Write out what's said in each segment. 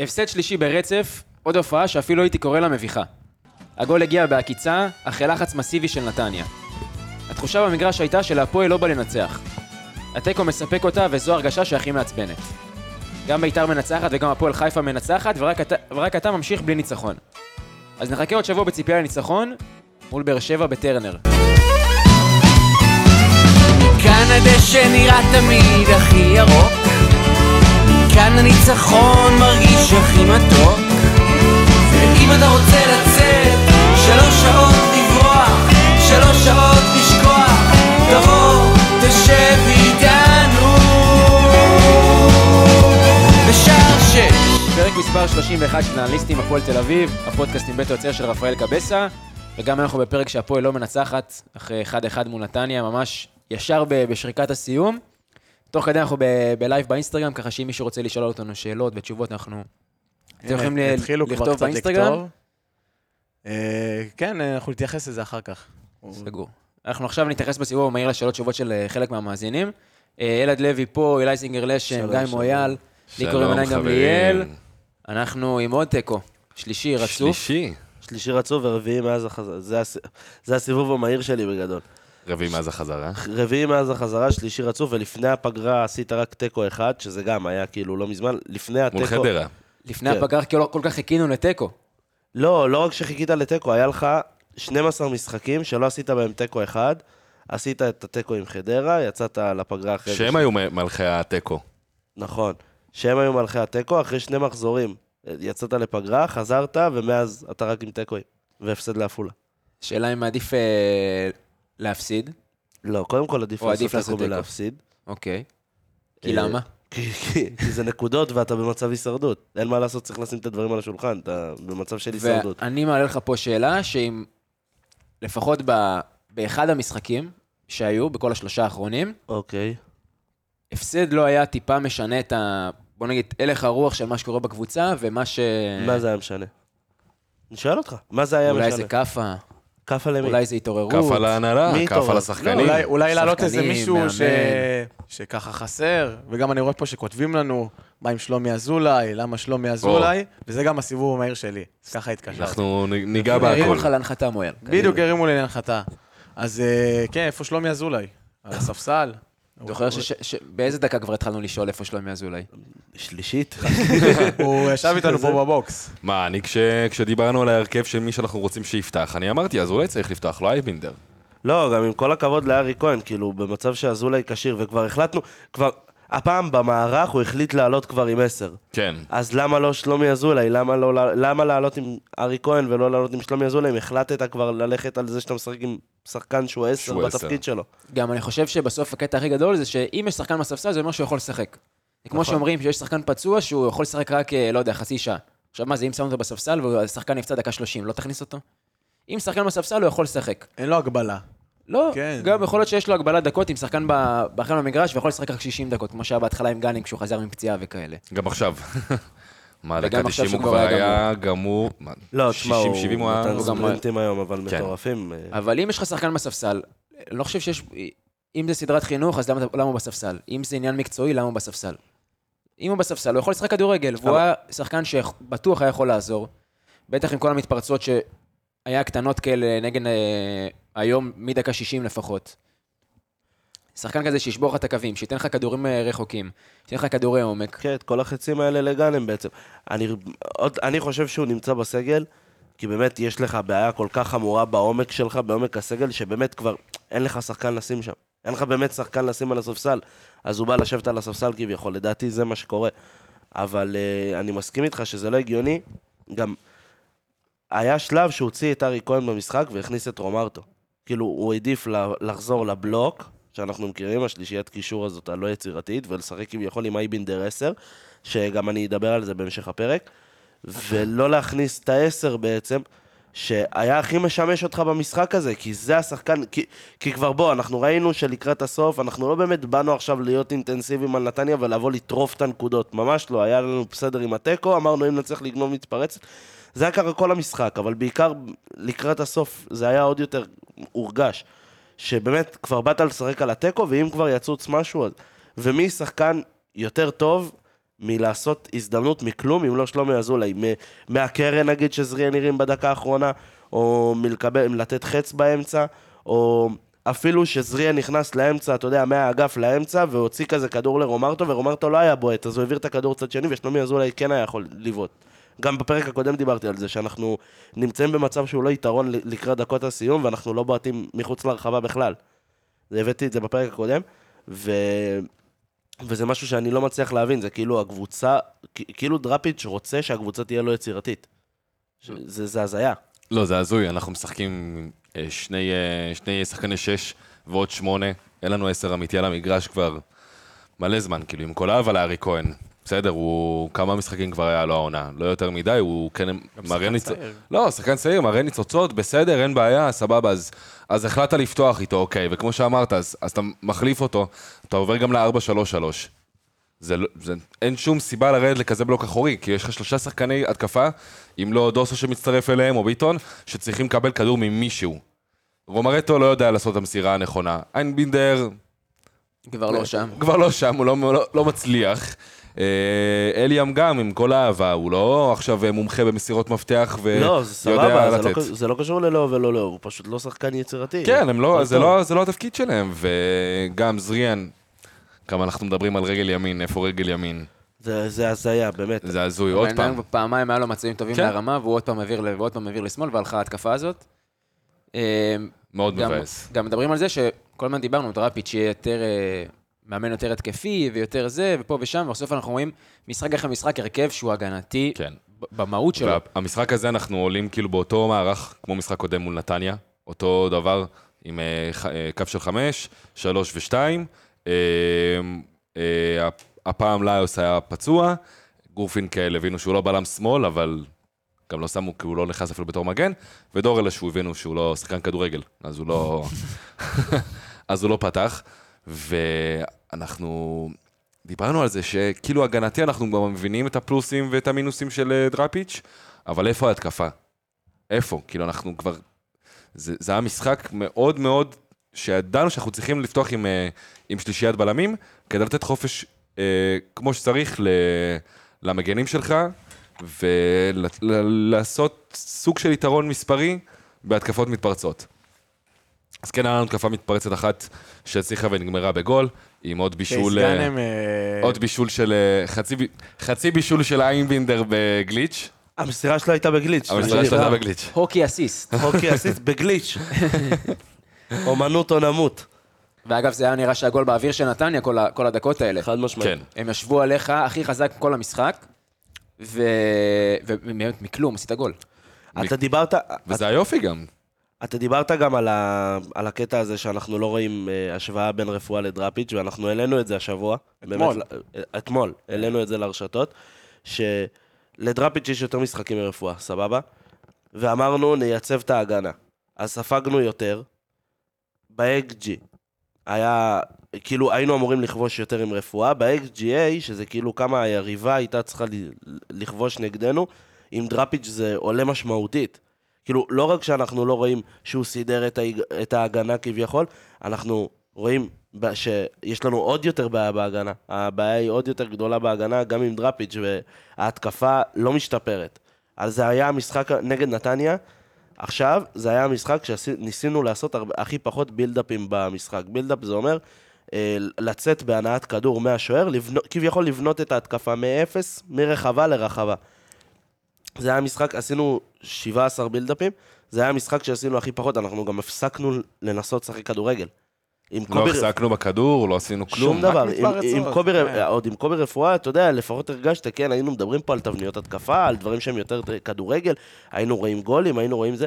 הפסד שלישי ברצף, עוד הופעה שאפילו הייתי קורא לה מביכה. הגול הגיע בעקיצה, אחרי לחץ מסיבי של נתניה. התחושה במגרש הייתה שלהפועל לא בא לנצח. התיקו מספק אותה וזו הרגשה שהכי מעצבנת. גם בית"ר מנצחת וגם הפועל חיפה מנצחת ורק אתה, ורק אתה ממשיך בלי ניצחון. אז נחכה עוד שבוע בציפייה לניצחון מול באר שבע בטרנר. כאן הדשא נראה תמיד הכי ירוק כאן הניצחון מרגיש הכי מתוק. ואם אתה רוצה לצאת שלוש שעות לברוח שלוש שעות לשכוח תבוא תשב איתנו. בשער שש. פרק מספר 31 של אנליסטים הפועל תל אביב, הפודקאסט עם בית היוצר של רפאל קבסה, וגם אנחנו בפרק שהפועל לא מנצחת, אחרי 1-1 מול נתניה, ממש ישר בשריקת הסיום. תוך כדי אנחנו בלייב באינסטגרם, ככה שאם מישהו רוצה לשאול אותנו שאלות ותשובות, אנחנו... אתם יכולים לכתוב באינסטגרם? אה, כן, אנחנו נתייחס לזה אחר כך. סגור. אנחנו עכשיו נתייחס בסיבוב המהיר לשאלות תשובות של אה, חלק מהמאזינים. אה, אלעד לוי פה, אלי זינגר לשם, גיא. מויאל, לי קוראים עיני גמליאל. אנחנו עם עוד תיקו, שלישי רצוף. שלישי. שלישי רצוף ורביעי מאז החזרה. זה הסיבוב המהיר שלי בגדול. רביעי מאז החזרה. רביעי מאז החזרה, שלישי רצוף, ולפני הפגרה עשית רק תיקו אחד, שזה גם היה כאילו לא מזמן. לפני התיקו... מול חדרה. לפני כן. הפגרה כי לא כל כך חיכינו לתיקו. לא, לא רק שחיכית לתיקו, היה לך 12 משחקים שלא עשית בהם תיקו אחד, עשית את התיקו עם חדרה, יצאת לפגרה אחרי. שהם היו מלכי התיקו. נכון. שהם היו מלכי התיקו, אחרי שני מחזורים. יצאת לפגרה, חזרת, ומאז אתה רק עם תיקואים. והפסד לעפולה. שאלה אם מעדיף אה, להפסיד. לא, קודם כל עדיף לעשות תיקו. ולהפסיד. אוקיי. כי אה, למה? כי, זה נקודות ואתה במצב הישרדות. אין מה לעשות, צריך לשים את הדברים על השולחן, אתה במצב של הישרדות. ואני מעלה לך פה שאלה שאם לפחות ב- באחד המשחקים שהיו, בכל השלושה האחרונים, אוקיי. הפסד לא היה טיפה משנה את ה... בוא נגיד, הלך הרוח של מה שקורה בקבוצה, ומה ש... מה זה היה משנה? אני שואל אותך, מה זה היה אולי משנה? זה כאפה, כאפה למי? אולי זה התעוררות. כף על ההנהלה, מי כף? על לא, השחקנים. אולי, אולי להעלות איזה מישהו ש... שככה חסר, וגם אני רואה פה שכותבים לנו, מה עם שלומי אזולאי, למה שלומי אזולאי, וזה גם הסיבוב המהיר שלי. ככה התקשרתי. אנחנו ניגע הרימו בהכל. אותך להנחתה מויאל. בדיוק הרימו לי להנחתה. אז אה, כן, איפה שלומי אזולאי? על הספסל? זוכר ש- ש- ש- באיזה דקה כבר התחלנו לשאול איפה שלומי אזולאי? שלישית? הוא ישב איתנו פה בבוקס. מה, אני כש- כשדיברנו על ההרכב של מי שאנחנו רוצים שיפתח, אני אמרתי, אז אולי צריך לפתוח, לא אייבינדר. לא, גם עם כל הכבוד לארי כהן, כאילו, במצב שאזולאי כשיר, וכבר החלטנו, כבר, הפעם במערך הוא החליט לעלות כבר עם עשר. כן. אז למה לא שלומי אזולאי? למה, לא, למה לעלות עם ארי כהן ולא לעלות עם שלומי אזולאי? אם החלטת כבר ללכת על זה שאתה משחק עם שחקן שהוא עשר. בתפקיד שלו. גם אני חושב שבסוף הקטע הכי גדול זה שאם יש שחקן בספסל זה אומר שהוא יכול לשחק. זה כמו נכון. שאומרים שיש שחקן פצוע שהוא יכול לשחק רק, אה, לא יודע, חצי שעה. עכשיו מה זה, אם שמו אותו בספסל והשחקן נפצע דקה 30, לא תכניס אותו? אם שחקן בספסל הוא יכול לשחק. אין לו הגבלה. לא, כן. גם יכול להיות שיש לו הגבלת דקות עם שחקן ב- באחר במגרש ויכול לשחק רק 60 דקות, כמו שהיה בהתחלה עם גאנינג כשהוא חזר מפציעה וכאלה. גם עכשיו. מה, דקה עכשיו 90 הוא כבר היה גמור. לא, תשמע, 60, הוא 70 הוא היה... נתן הוא גם- ספרינטים היום, אבל כן. מטורפים. אה, אבל אם יש לך שחקן בספסל, אני לא חושב שיש... אם זה סדרת חינוך, אז למה, למה הוא בספסל? אם זה עניין מקצועי, למה הוא בספסל? אם הוא בספסל, הוא יכול לשחק כדורגל, והוא היה שחקן שבטוח היה יכול לעזור. בטח עם כל המתפרצות שהיה קטנות כאלה נגד אה, היום מדקה 60 לפחות. שחקן כזה שישבור לך את הקווים, שייתן לך כדורים אה, רחוקים, שייתן לך כדורי עומק. כן, את כל החצים האלה לגאנם בעצם. אני, עוד, אני חושב שהוא נמצא בסגל, כי באמת יש לך בעיה כל כך חמורה בעומק שלך, בעומק הסגל, שבאמת כבר אין לך שחקן לשים שם. אין לך באמת שחקן לשים על הספסל, אז הוא בא לשבת על הספסל כביכול, לדעתי זה מה שקורה. אבל uh, אני מסכים איתך שזה לא הגיוני. גם היה שלב שהוא הוציא את ארי כהן במשחק והכניס את רומרטו. כאילו, הוא העדיף לחזור לבלוק, שאנחנו מכירים, השלישיית קישור הזאת הלא יצירתית, ולשחק כביכול עם אייבינדר 10, שגם אני אדבר על זה בהמשך הפרק, ולא להכניס את ה-10 בעצם, שהיה הכי משמש אותך במשחק הזה, כי זה השחקן, כי, כי כבר בוא, אנחנו ראינו שלקראת הסוף, אנחנו לא באמת באנו עכשיו להיות אינטנסיביים על נתניה ולבוא לטרוף את הנקודות, ממש לא, היה לנו בסדר עם התיקו, אמרנו אם נצליח לגנוב מתפרצת, זה היה ככה כל המשחק, אבל בעיקר לקראת הסוף זה היה עוד יותר הורגש, שבאמת כבר באת לשחק על התיקו, ואם כבר יצוץ משהו, אז... ומי שחקן יותר טוב מלעשות הזדמנות מכלום, אם לא שלומי אזולאי. מ- מהקרן, נגיד, שזריאן נראים בדקה האחרונה, או מלקבל, מלתת חץ באמצע, או אפילו שזריאן נכנס לאמצע, אתה יודע, מהאגף לאמצע, והוציא כזה כדור לרומרטו, ורומרטו לא היה בועט, אז הוא העביר את הכדור צד שני, ושלומי אזולאי כן היה יכול לבעוט. גם בפרק הקודם דיברתי על זה, שאנחנו נמצאים במצב שהוא לא יתרון לקראת דקות הסיום, ואנחנו לא בועטים מחוץ לרחבה בכלל. הבאתי את זה בפרק הקודם, ו... וזה משהו שאני לא מצליח להבין, זה כאילו הקבוצה, כאילו דראפיץ' רוצה שהקבוצה תהיה לא יצירתית. זה, זה הזיה. לא, זה הזוי, אנחנו משחקים אה, שני, אה, שני שחקני שש ועוד שמונה, אין לנו עשר אמיתי על המגרש כבר מלא זמן, כאילו, עם כל אהבה לארי כהן. בסדר, הוא כמה משחקים כבר היה לו העונה, לא יותר מדי, הוא כן מראה ניצוצות. לא, שחקן צעיר, מראה ניצוצות, בסדר, אין בעיה, סבבה, אז, אז החלטת לפתוח איתו, אוקיי, וכמו שאמרת, אז, אז אתה מחליף אותו, אתה עובר גם ל-4-3-3. זה, לא- זה, אין שום סיבה לרדת לכזה בלוק אחורי, כי יש לך שלושה שחקני התקפה, אם לא דוסו שמצטרף אליהם, או ביטון, שצריכים לקבל כדור ממישהו. רומרטו לא יודע לעשות את המסירה הנכונה. איינבינדר כבר לא שם. כבר לא שם, הוא לא, לא, לא מצליח. אה, אליאם גם, עם כל האהבה, הוא לא עכשיו אה, מומחה במסירות מפתח ויודע לא, זה סבבה, זה לא, לתת. זה לא קשור ללא ולא לא, הוא פשוט לא שחקן יצירתי. כן, הם לא, זה. לא, זה לא התפקיד שלהם, וגם זריאן, כמה אנחנו מדברים על רגל ימין, איפה רגל ימין? זה, זה הזיה, באמת. זה הזוי, עוד פעם. פעמיים היה לו מצבים טובים כן. להרמה, והוא עוד פעם העביר ל- ועוד פעם העביר לשמאל, והלכה ההתקפה הזאת. אה, מאוד גם- מבאס. גם מדברים על זה שכל הזמן דיברנו, דראפיץ' יהיה יותר, אה, מאמן יותר התקפי ויותר זה, ופה ושם, ובסוף אנחנו רואים משחק אחרי משחק הרכב שהוא הגנתי, כן. במהות שלו. והמשחק הזה אנחנו עולים כאילו באותו מערך, כמו משחק קודם מול נתניה, אותו דבר עם אה, אה, קו של חמש, שלוש ושתיים. אה, אה, הפ- הפעם לאיוס היה פצוע, גורפינקל הבינו שהוא לא בלם שמאל, אבל גם לא שמו, כי הוא לא נכנס אפילו בתור מגן, ודורלה שהוא הבינו שהוא לא שחקן כדורגל, אז הוא לא... אז הוא לא פתח, ואנחנו דיברנו על זה שכאילו הגנתי אנחנו כבר מבינים את הפלוסים ואת המינוסים של אה, דראפיץ', אבל איפה ההתקפה? איפה? כאילו אנחנו כבר... זה, זה היה משחק מאוד מאוד, שידענו שאנחנו צריכים לפתוח עם, אה, עם שלישיית בלמים, כדי לתת חופש אה, כמו שצריך ל, למגנים שלך, ולעשות סוג של יתרון מספרי בהתקפות מתפרצות. אז כן, היה לנו התקפה מתפרצת אחת שהצליחה ונגמרה בגול, עם עוד בישול... אה, אה, עוד בישול של... אה, חצי, חצי בישול של איינבינדר בגליץ', המסירה שלו הייתה בגליץ'. המסירה שלו הייתה בגליץ'. הוקי אסיסט. אוקיי, עשית בגליץ'. אומנות או נמות. ואגב, זה היה נראה שהגול באוויר של נתניה כל, ה- כל הדקות האלה. חד משמעית. כן. הם ישבו עליך הכי חזק כל המשחק, ו... ובאמת מכלום עשית גול. אתה דיברת, וזה היופי גם. אתה דיברת גם על, ה, על הקטע הזה שאנחנו לא רואים אה, השוואה בין רפואה לדראפיץ', ואנחנו העלינו את זה השבוע. אתמול. באמת, אה, אתמול, העלינו את זה לרשתות, שלדראפיץ' יש יותר משחקים מרפואה, סבבה? ואמרנו, נייצב את ההגנה. אז ספגנו יותר, ב-XG היה, כאילו היינו אמורים לכבוש יותר עם רפואה, ב-XGA, שזה כאילו כמה היריבה הייתה צריכה לכבוש נגדנו, עם דראפיץ' זה עולה משמעותית. כאילו, לא רק שאנחנו לא רואים שהוא סידר את, ההג... את ההגנה כביכול, אנחנו רואים שיש לנו עוד יותר בעיה בהגנה. הבעיה היא עוד יותר גדולה בהגנה, גם עם דראפיץ', וההתקפה לא משתפרת. אז זה היה המשחק נגד נתניה. עכשיו, זה היה המשחק שניסינו לעשות הרבה, הכי פחות בילדאפים במשחק. בילדאפ זה אומר אה, לצאת בהנעת כדור מהשוער, לבנו, כביכול לבנות את ההתקפה מאפס, מרחבה לרחבה. זה היה משחק, עשינו 17 בילדאפים, זה היה המשחק שעשינו הכי פחות, אנחנו גם הפסקנו לנסות לשחק כדורגל. עם לא קובי- החזקנו בכדור, לא עשינו כלום. שום דבר, עם, עם קובי, כן. עוד עם קובי רפואה, אתה יודע, לפחות הרגשת, כן, היינו מדברים פה על תבניות התקפה, על דברים שהם יותר כדורגל, היינו רואים גולים, היינו רואים זה.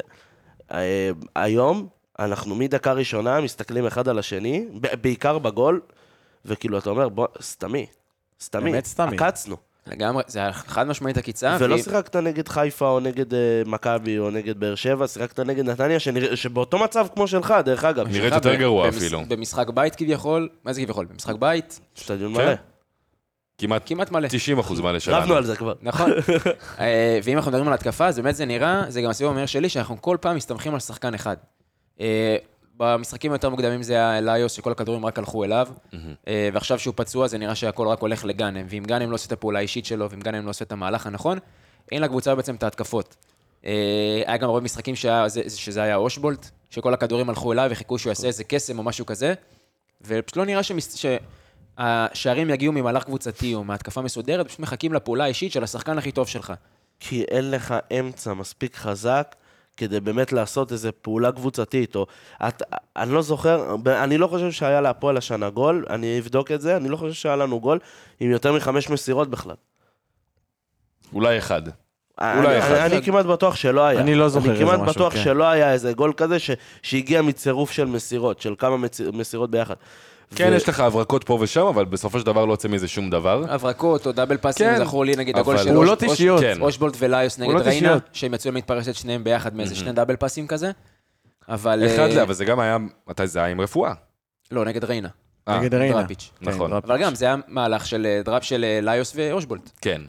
אה, היום, אנחנו מדקה ראשונה מסתכלים אחד על השני, ב- בעיקר בגול, וכאילו, אתה אומר, בוא, סתמי, סתמי, באמת סתמי. עקצנו. לגמרי, זה היה חד משמעית עקיצה. ולא והיא- שיחקת נגד חיפה או נגד אה, מכבי או נגד באר שבע, שיחקת נגד נתניה, שנראה- שבאותו מצב כמו שלך, דרך אגב. נראית יותר גרוע במש- אפילו. במשחק בית כביכול, מה זה כביכול? במשחק בית, שטדיון כן. מלא. כמעט כמעט מלא. 90 אחוז מלא שלנו. רבנו על זה כבר. נכון. אה, ואם אנחנו מדברים על התקפה, אז באמת זה נראה, זה גם הסיבוב המהיר שלי, שאנחנו כל פעם מסתמכים על שחקן אחד. במשחקים היותר מוקדמים זה היה אליוס, שכל הכדורים רק הלכו אליו, אה, ועכשיו שהוא פצוע, זה נראה שהכל רק הולך לגאנם, ואם גאנם לא עושה את הפעולה האישית שלו, ואם גאנם לא עושה את המהלך הנכון, אין לקבוצה בעצם את ההתקפות. אה, היה גם הרבה משחקים שהיה, שזה היה אושבולט, שכל הכדורים הלכו אליו וחיכו שהוא יעשה איזה קסם או משהו כזה, ופשוט לא נראה שמס... שהשערים יגיעו ממהלך קבוצתי או מהתקפה מסודרת, פשוט מחכים לפעולה האישית של השחקן הכי טוב שלך. כי אין לך אמצע מספיק חזק כדי באמת לעשות איזו פעולה קבוצתית, או... את, אני לא זוכר, אני לא חושב שהיה להפועל השנה גול, אני אבדוק את זה, אני לא חושב שהיה לנו גול עם יותר מחמש מסירות בכלל. אולי אחד. אני, אולי אחד. אני, אני כמעט בטוח שלא היה. אני לא זוכר אני איזה כמעט משהו, בטוח כן. שלא היה איזה גול כזה ש, שהגיע מצירוף של מסירות, של כמה מצ, מסירות ביחד. כן, ו- יש לך הברקות פה ושם, אבל בסופו של דבר לא יוצא מזה שום דבר. הברקות או דאבל פאסים, כן, זכור לי נגיד הגול של פעולות אוש- אישיות. כן. אושבולט וליוס נגד פעולות ריינה, אישיות. שהם יצאו מתפרשת שניהם ביחד מאיזה שני דאבל פאסים כזה. אבל... אחד אה, זה, אבל זה גם היה, מתי זה היה עם רפואה. לא, נגד ריינה. אה, נגד ריינה. דראפיץ'. כן, נכון. דראפיץ'. אבל גם, זה היה מהלך של אה, דראפ של אה, ליוס ואושבולט. כן.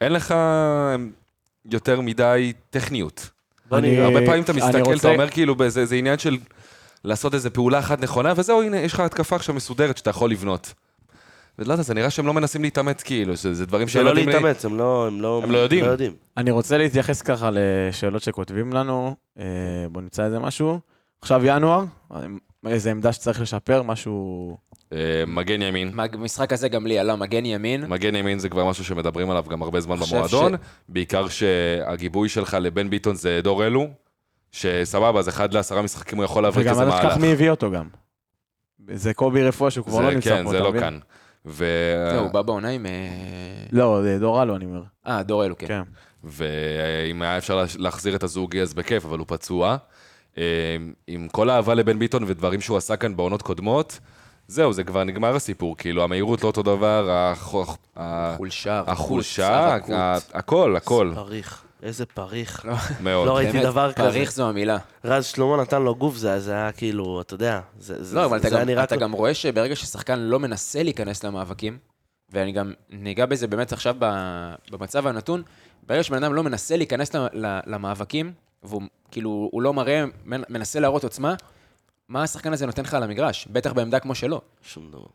אין לך אה, יותר מדי טכניות. אני- הרבה פעמים אתה מסתכל, אתה אומר כאילו, זה זה עניין של לעשות איזה פעולה אחת נכונה, וזהו, הנה, יש לך התקפה עכשיו מסודרת שאתה יכול לבנות. ולא יודע, זה נראה שהם לא מנסים להתאמץ כאילו, שזה דברים זה שלא לא יודעים... לי- להתאמץ, הם לא, הם לא, הם לא יודעים. לא יודעים. אני רוצה להתייחס ככה לשאלות שכותבים לנו, אה, בוא נמצא איזה משהו. עכשיו ינואר, איזה עמדה שצריך לשפר, משהו... אה, מגן ימין. במשחק הזה גם לי עלה מגן ימין. מגן ימין זה כבר משהו שמדברים עליו גם הרבה זמן במועדון, בעיקר שהגיבוי שלך לבן ביטון זה דור אלו, שסבבה, אז אחד לעשרה משחקים הוא יכול וגם כזה אל מהלך. תשכח מי הביא אותו גם. זה קובי רפואה שהוא כבר זה- לא נמצא כן, פה, זה אתה לא מבין? כאן. ו... זהו, הוא בא בעונה עם... אה, לא, זה דור אלו, אני אומר. אה, דור אלו, כן. כן. ואם היה אפשר להחזיר את הזוגי אז בכיף, אבל הוא פצוע. אה, עם כל האהבה לבן ביטון ודברים שהוא עשה כאן בעונות קודמות, זהו, זה כבר נגמר הסיפור. כאילו, המהירות לא אותו דבר, החולשה, רכות, ה- הכל, הכל, פריך, איזה פריך. מאוד. לא ראיתי דבר כזה. פריך זו המילה. רז שלמה נתן לו גוף, זה היה כאילו, אתה יודע, זה זה- לא, אבל אתה היה גם- רואה שברגע ששחקן לא מנסה להיכנס למאבקים, ואני גם ניגע בזה באמת עכשיו במצב הנתון, ברגע שבן אדם לא מנסה להיכנס למאבקים, והוא כאילו, הוא לא מראה, מנ- מנסה להראות עוצמה, מה השחקן הזה נותן לך על המגרש? בטח בעמדה כמו שלו. שום דבר.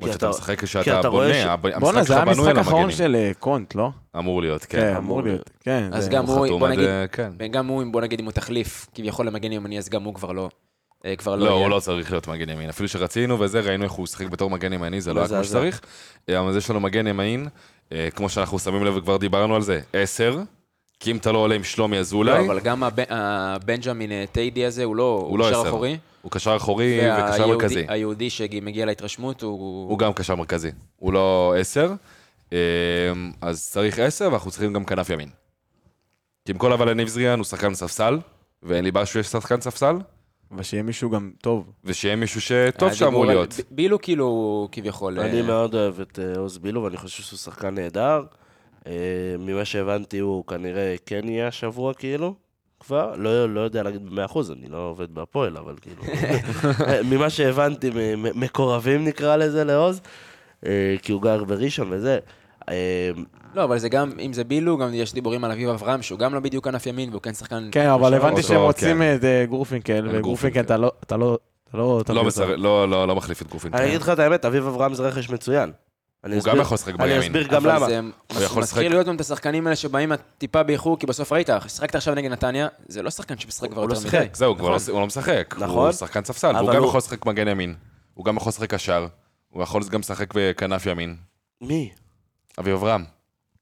כי שאתה אתה- משחק כי כשאתה אתה רואה ש- בונה, הב- בואנה, המשחק זה היה שלך בנוי על המשחק האחרון. של אה, קונט, לא? אמור להיות, כן, כן. אמור להיות. כן, אז זה- גם הוא, חתום בוא עד, נגיד, אה, כן. גם הוא, בוא נגיד אם הוא תחליף, כביכול למגן ימני, אז גם הוא כבר לא, אה, כבר לא לא. הוא לא צריך להיות מגן ימין. אפילו שרצינו וזה, ראינו איך הוא שיחק בתור מגן ימני, זה לא היה כמו. שצריך. אבל יש לנו מגן ימין, כמו שאנחנו שמים לב וכבר דיברנו על זה, עשר. כי אם אתה לא עולה עם שלומי לא, אזולאי, אבל גם הבנג'מין אה, טיידי הזה, הוא לא, הוא לא קשר. אחורי. הוא קשר אחורי וקשר והיהודי- מרכזי. היהודי שמגיע להתרשמות הוא... הוא גם קשר מרכזי, הוא לא עשר. אה, אז צריך עשר, ואנחנו צריכים גם כנף ימין. כי עם כל אבל יניב זריאן הוא שחקן ספסל, ואין לי בעיה שהוא יש שחקן ספסל, אבל שיהיה מישהו גם טוב. ושיהיה מישהו שטוב שאמור להיות. בילו כאילו, כביכול... אני אה, מאוד אוהב את אה, עוז בילו, ואני חושב שהוא שחקן נהדר. אה, ממה שהבנתי, הוא כנראה כן יהיה השבוע, כאילו, כבר. לא, לא יודע להגיד במאה אחוז, אני לא עובד בהפועל, אבל כאילו... ממה שהבנתי, מקורבים נקרא לזה לעוז, אה, כי הוא גר בראשון וזה. אה, לא, אבל זה גם, אם זה בילו, גם יש דיבורים על אביב אברהם, שהוא גם לא בדיוק כנף ימין, והוא כן שחקן... כן, אבל הבנתי שהם רוצים כן. את גורפינקל. וגורפינקל אתה לא... אתה לא... אתה לא... לא לא- לא לא מחליף את גופין. אני אגיד לך את האמת, אביב אברהם זה רכש מצוין. אני הוא אסביר- גם יכול לשחק אני בימין. אסביר גם למה. זה הוא יכול לשחק. מתחיל להיות גם את השחקנים האלה שבאים טיפה באיחור, כי בסוף ראית, שיחקת עכשיו נגד נתניה, זה לא שחקן שמשחק כבר הוא לא יותר. מדי. זהו, כבר נכון. לא- הוא לא משחק. נכון. הוא שחקן ספסל, והוא גם הוא- יכול לשחק מגן ימין. הוא גם יכול לשחק קשר. הוא יכול גם לשחק בכנף ימין. מי? אבי אברהם.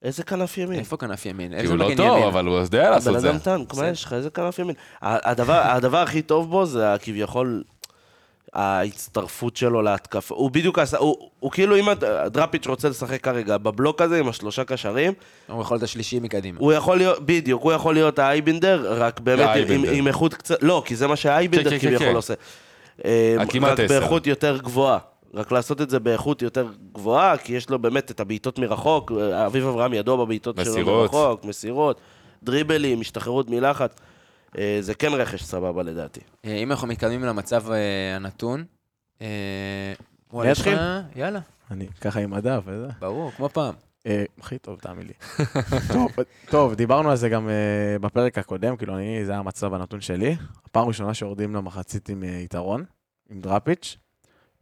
איזה כנף ימין? איפה כנף ימין? כי איזה הוא לא מגן טוב, ימין? אבל הוא יודע לעשות הבן את זה. אדם טנק, מה. יש לך? איזה כנף ימין? הדבר, הכי טוב בו זה ה- כביכול ההצטרפות שלו להתקפה. הוא בדיוק עשה, הוא, הוא כאילו אם דראפיץ' רוצה לשחק כרגע בבלוק הזה עם השלושה קשרים, הוא יכול להיות השלישי מקדימה. הוא יכול להיות, בדיוק, הוא יכול להיות האייבינדר, רק באמת עם, עם. עם איכות קצת, לא, כי זה מה שהאייבינדר כן, כן, כביכול כן. עושה. אה, רק. באיכות יותר גבוהה. רק לעשות את זה באיכות יותר גבוהה, כי יש לו באמת את הבעיטות מרחוק, אביב אברהם ידוע בבעיטות שלו. מרחוק, מסירות, דריבלים, השתחררות מלחץ. אה, זה כן רכש סבבה לדעתי. אה, אם אנחנו מתקדמים למצב אה, הנתון, וואלה, אני יש לך- אתחיל? יאללה, אני ככה עם הדף וזה. ברור, כמו פעם. הכי טוב, תאמין לי. טוב, טוב, דיברנו על זה גם בפרק הקודם, כאילו, אני, זה היה המצב הנתון שלי. הפעם הראשונה שיורדים למחצית עם יתרון, עם דראפיץ',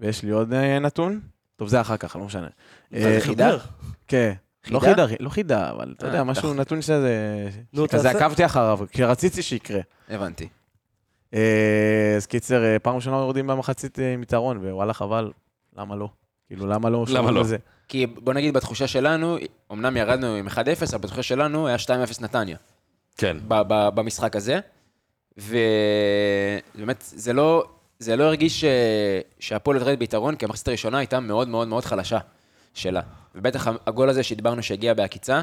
ויש לי עוד נתון. טוב, זה אחר כך, לא משנה. אה, חידה? כן. לא חידה? לא חידה, אבל אתה אה, יודע, משהו אתה- נתון שזה... כזה. עקבתי אחריו, כי רציתי שיקרה. הבנתי. אה, אז קיצר, אה, פעם ראשונה יורדים במחצית אה, עם יתרון, ווואלה, חבל, למה לא? כאילו, למה לא? שומרים לא? כי בוא נגיד, בתחושה שלנו, אמנם ירדנו עם 1-0, אבל בתחושה שלנו היה 2-0 נתניה. כן. ב- ב- במשחק הזה. ובאמת, זה לא, זה לא הרגיש ש- שהפועל יורדת ביתרון, כי המחצית הראשונה הייתה מאוד מאוד מאוד חלשה שלה. ובטח הגול הזה שדיברנו שהגיע בעקיצה,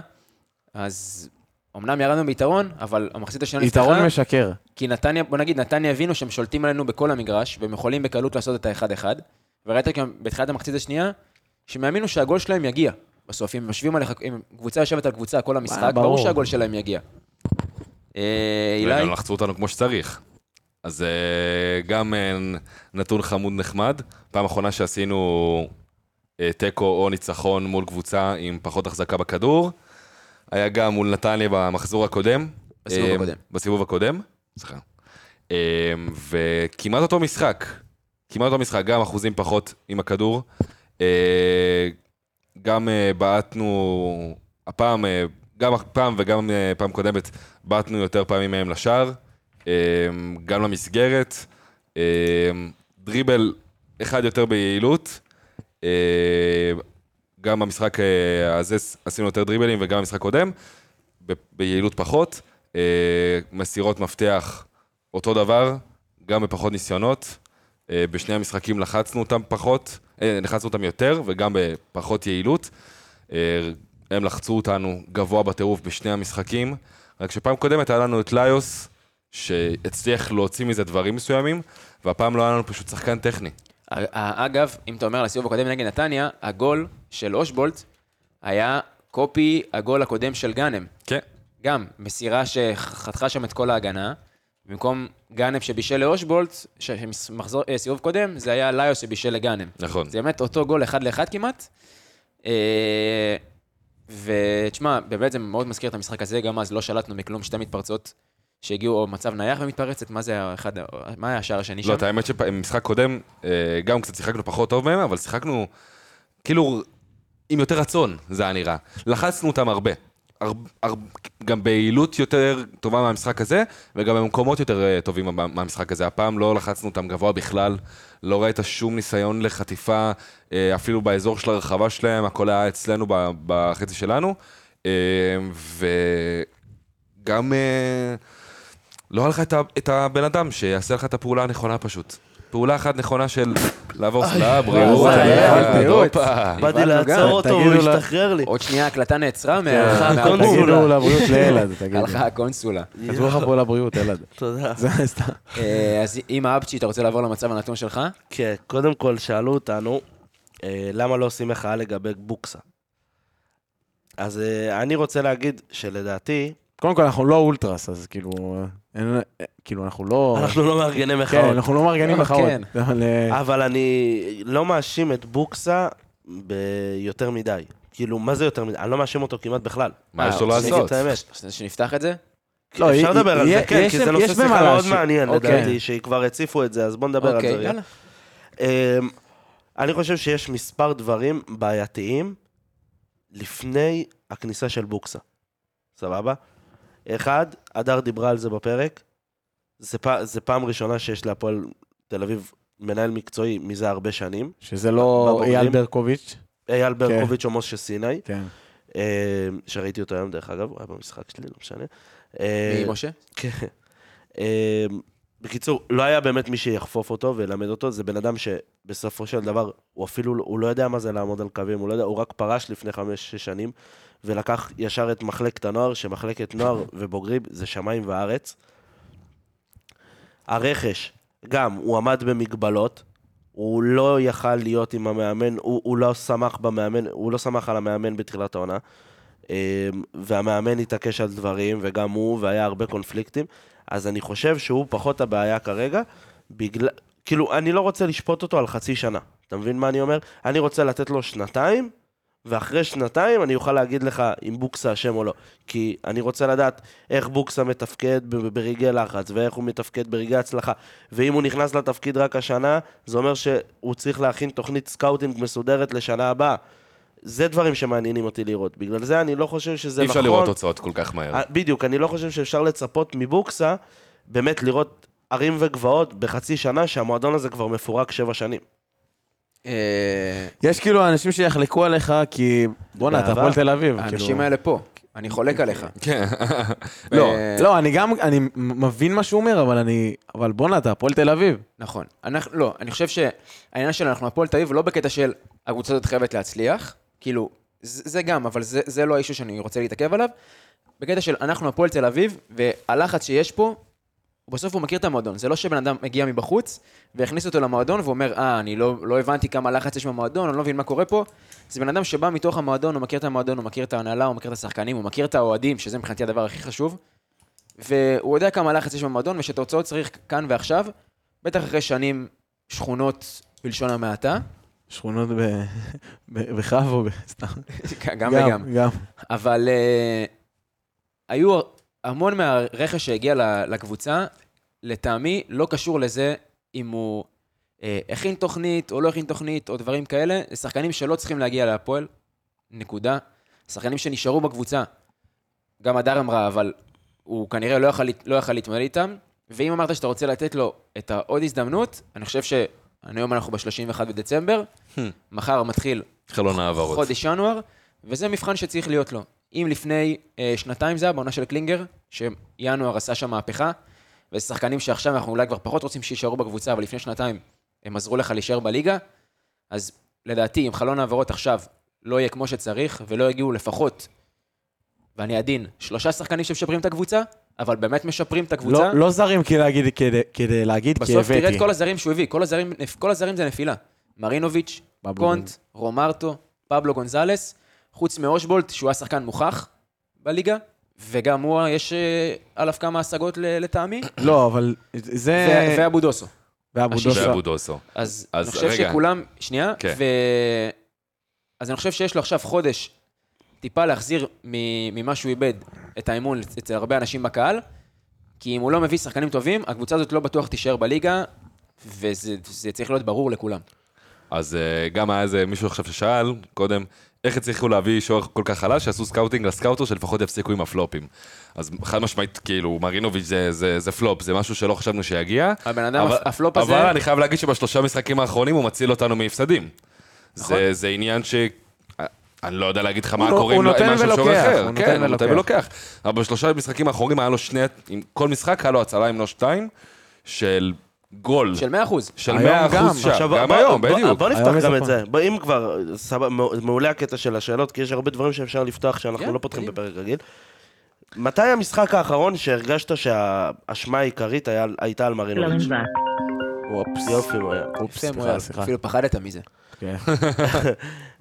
אז אמנם ירדנו ביתרון, אבל המחצית השנייה יתרון משקר. כי נתניה, בוא נגיד, נתניה הבינו שהם שולטים עלינו בכל המגרש, והם יכולים בקלות לעשות את האחד-אחד. וראית גם בתחילת המחצית השנייה, שהם האמינו שהגול שלהם יגיע. בסוף, אם משווים עליך, אם קבוצה יושבת על קבוצה כל המשחק, ברור. שהגול שלהם יגיע. אה, אילי? לחצו אותנו כמו שצריך. אז אה, גם אה, נתון חמוד נחמד. פעם אחרונה שעשינו תיקו או ניצחון מול קבוצה עם פחות החזקה בכדור, היה גם מול נתניה במחזור הקודם. בסיבוב אה, הקודם. בסיבוב הקודם, סליחה. אה, וכמעט אותו משחק. כמעט אותו משחק, גם אחוזים פחות עם הכדור. אה, גם אה, בעטנו, הפעם, אה, גם הפעם וגם אה, פעם קודמת, בעטנו יותר פעמים מהם לשער, אה, גם למסגרת, אה, דריבל אחד יותר ביעילות, אה, גם במשחק אה, הזה עשינו יותר דריבלים וגם במשחק קודם, ביעילות פחות, אה, מסירות מפתח אותו דבר, גם בפחות ניסיונות, אה, בשני המשחקים לחצנו אותם פחות, אה, לחצנו אותם יותר וגם בפחות יעילות. אה, הם לחצו אותנו גבוה בטירוף בשני המשחקים, רק שפעם קודמת היה לנו את ליוס, שהצליח להוציא מזה דברים מסוימים, והפעם לא היה לנו פשוט שחקן טכני. אגב, אם אתה אומר על הסיבוב הקודם נגד נתניה, הגול של אושבולט היה קופי הגול הקודם של גאנם. כן. גם, מסירה שחתכה שם את כל ההגנה. במקום גאנם שבישל לאושבולט, שמחזור, אה, סיבוב קודם, זה היה ליוס שבישל לגאנם. נכון. זה באמת אותו גול אחד לאחד כמעט. אה, ותשמע, באמת זה מאוד מזכיר את המשחק הזה, גם אז לא שלטנו מכלום, שתי מתפרצות שהגיעו, או מצב נייח ומתפרצת, מה זה האחד, מה היה השער השני שם? לא, את האמת שבמשחק קודם, אה, גם קצת שיחקנו פחות טוב מהם, אבל שיחקנו כאילו עם יותר רצון, זה היה נראה. לחצנו אותם הרבה. הר, הר, גם ביעילות יותר טובה מהמשחק הזה, וגם במקומות יותר אה, טובים מה- מהמשחק הזה. הפעם לא לחצנו אותם גבוה בכלל, לא ראית שום ניסיון לחטיפה, אה, אפילו באזור של הרחבה שלהם, הכל היה אצלנו בחצי שלנו. וגם לא היה לך את, הבן אדם שיעשה לך את הפעולה הנכונה פשוט. פעולה אחת נכונה של לעבור סלעה, בריאות. הופה. באתי לעצור אותו לה- השתחרר לי. עוד שנייה ההקלטה נעצרה מה- מהקונסולה. הקונסולה. תגידו לבריאות לאלעד, תגידו. הלכה הקונסולה. כתבו לך פה לבריאות, אלעד. תודה. זה סתם. אה, אז אם האבצ'י, אתה רוצה לעבור למצב הנתון שלך? כן, קודם כל שאלו אותנו, אה, למה לא עושים מחאה לגבי בוקסה? אז אה, אני רוצה להגיד שלדעתי, קודם כל, אנחנו לא אולטרס, אז כאילו, אין- כאילו, אנחנו לא... אנחנו לא מארגני כן, מחאות. אנחנו לא מארגנים לא, מחאות. כן. אבל, אה, אבל אני לא מאשים את בוקסה ביותר מדי. כאילו, מה זה יותר מדי? אני לא מאשים אותו כמעט בכלל. מה יש לו אה, לעשות? שנפתח את זה? לא, אפשר לדבר על זה, כן, כי זה נושא שיחה מאוד. מעניין, אוקיי. לדעתי, שכבר הציפו את זה, אז בוא נדבר על זה אוקיי, רגע. יאללה. אמ, אני חושב שיש מספר דברים בעייתיים לפני הכניסה של בוקסה. סבבה? אחד, הדר דיברה על זה בפרק. זה, פ... זה פעם ראשונה שיש להפועל תל אביב מנהל מקצועי מזה הרבה שנים. שזה לא בבוגרים. אייל ברקוביץ'. אייל ברקוביץ' או משה סיני, כן. אמ, שראיתי אותו היום דרך אגב, הוא היה במשחק שלי, לא משנה. אמ, מי, משה? כן. בקיצור, לא היה באמת מי שיחפוף אותו וילמד אותו, זה בן אדם שבסופו של דבר, הוא אפילו, הוא לא יודע מה זה לעמוד על קווים, הוא לא יודע, הוא רק פרש לפני חמש-שש שנים, ולקח ישר את מחלקת הנוער, שמחלקת נוער ובוגרים זה שמיים וארץ. הרכש, גם, הוא עמד במגבלות, הוא לא יכל להיות עם המאמן, הוא, הוא לא שמח במאמן, הוא לא שמח על המאמן בתחילת העונה. אמ, והמאמן התעקש על דברים, וגם הוא, והיה הרבה קונפליקטים. אז אני חושב שהוא פחות הבעיה כרגע, בגלל... כאילו, אני לא רוצה לשפוט אותו על חצי שנה. אתה מבין מה אני אומר? אני רוצה לתת לו שנתיים, ואחרי שנתיים אני אוכל להגיד לך אם בוקסה אשם או לא. כי אני רוצה לדעת איך בוקסה מתפקד ברגעי לחץ, ואיך הוא מתפקד ברגעי הצלחה. ואם הוא נכנס לתפקיד רק השנה, זה אומר שהוא צריך להכין תוכנית סקאוטינג מסודרת לשנה הבאה. זה דברים שמעניינים אותי לראות. בגלל זה אני לא חושב שזה נכון. אפשר לראות תוצאות כל כך מהר. אה, בדיוק, אני לא חושב שאפשר לצפות מבוקסה באמת לראות ערים וגבעות בחצי שנה שהמועדון הזה כבר מפורק שבע שנים. אה, יש כאילו אנשים שיחלקו עליך, כי בואנה, אתה. הפועל תל אביב. האנשים כאילו. האלה פה, אני חולק עליך. כן. לא, אה, לא, אני גם, אני מבין מה שהוא אומר, אבל אני, אבל בואנה, אתה הפועל תל אביב. נכון. אנחנו, לא, אני חושב שהעניין שלנו, אנחנו הפועל תל אביב, לא בקטע של הקבוצה הזאת חייבת להצליח, כאילו, זה, זה גם, אבל זה, זה לא האישו שאני רוצה להתעכב עליו. בקטע של אנחנו הפועל תל אביב, והלחץ שיש פה, בסוף הוא מכיר את המועדון. זה לא שבן אדם מגיע מבחוץ, והכניס אותו למועדון, ואומר, אה, אני לא, לא הבנתי כמה לחץ יש במועדון, אני לא מבין מה קורה פה. זה בן אדם שבא מתוך המועדון, הוא מכיר את המועדון, הוא מכיר את ההנהלה, הוא מכיר את השחקנים, הוא מכיר את האוהדים, שזה מבחינתי הדבר הכי חשוב. והוא יודע כמה לחץ יש במועדון, ושתוצאות צריך כאן ועכשיו, בטח אחרי שנים שכונות בלשון המעטה, שכונות ב- ב- בחב או ב... סתם. גם וגם. גם. אבל uh, היו המון מהרכש שהגיע לקבוצה, לטעמי, לא קשור לזה אם הוא uh, הכין תוכנית או לא הכין תוכנית או דברים כאלה, זה שחקנים שלא צריכים להגיע להפועל, נקודה. שחקנים שנשארו בקבוצה, גם הדר אמרה, אבל הוא כנראה לא יכל, לא יכל להתמודד איתם, ואם אמרת שאתה רוצה לתת לו את העוד הזדמנות, אני חושב שהיום אנחנו ב-31 בדצמבר, מחר מתחיל חלון העברות. חודש ינואר, וזה מבחן שצריך להיות לו. אם לפני אה, שנתיים זה היה בעונה של קלינגר, שינואר עשה שם מהפכה, וזה שחקנים שעכשיו אנחנו אולי כבר פחות רוצים שיישארו בקבוצה, אבל לפני שנתיים הם עזרו לך להישאר בליגה, אז לדעתי, אם חלון העברות עכשיו לא יהיה כמו שצריך, ולא יגיעו לפחות, ואני עדין, שלושה שחקנים שמשפרים את הקבוצה, אבל באמת משפרים את הקבוצה, לא, לא זרים כדי להגיד, כדי, כדי להגיד, כי בסוף תראה הבאתי. את כל הזרים שהוא הביא, כל הזרים, כל הזרים זה נפילה. מרינוביץ', קונט, רומרטו, פבלו גונזלס, חוץ מאושבולט, שהוא היה שחקן מוכח בליגה, וגם הוא, יש אה, עליו כמה השגות לטעמי, לא, אבל זה... ו- ואבו דוסו. ואבו דוסו. אז, אז אני חושב רגע. שכולם, שנייה, כן. ו... אז אני חושב שיש לו עכשיו חודש טיפה להחזיר מ- ממה שהוא איבד את האמון אצל הרבה אנשים בקהל, כי אם הוא לא מביא שחקנים טובים, הקבוצה הזאת לא בטוח תישאר בליגה, וזה זה צריך להיות ברור לכולם. אז אה, גם היה איזה מישהו עכשיו ששאל קודם, איך הצליחו להביא שוער כל כך חלש, שעשו סקאוטינג לסקאוטר שלפחות יפסיקו עם הפלופים. אז חד משמעית, כאילו, מרינוביץ' זה, זה, זה פלופ, זה משהו שלא חשבנו שיגיע. הבן אדם, אבל- הפלופ הזה... אבל אני חייב להגיד שבשלושה משחקים האחרונים הוא מציל אותנו מהפסדים. נכון. זה, זה עניין ש... אני לא יודע להגיד לך מה הוא- קורה עם עם משהו ולוקח, אחר. הוא נותן כן, הוא נותן ולוקח. ולוקח. אבל בשלושה המשחקים האחרונים היה לו שני... עם כל משחק היה לו הצלה עם לא שתיים, של גול. של 100%. של היום 100% גם. שם, עכשיו, גם בוא- היום, בוא- בדיוק. בוא נפתח גם. את זה. בוא, אם כבר, סבבה, מעולה הקטע של השאלות, כי יש הרבה דברים שאפשר לפתוח שאנחנו כן, לא פותחים. בפרק רגיל. מתי המשחק האחרון שהרגשת שהאשמה העיקרית הייתה על מרינוביץ'? אופס. יופי. אופס, סליחה, סליחה. אפילו פחדת מזה. כן.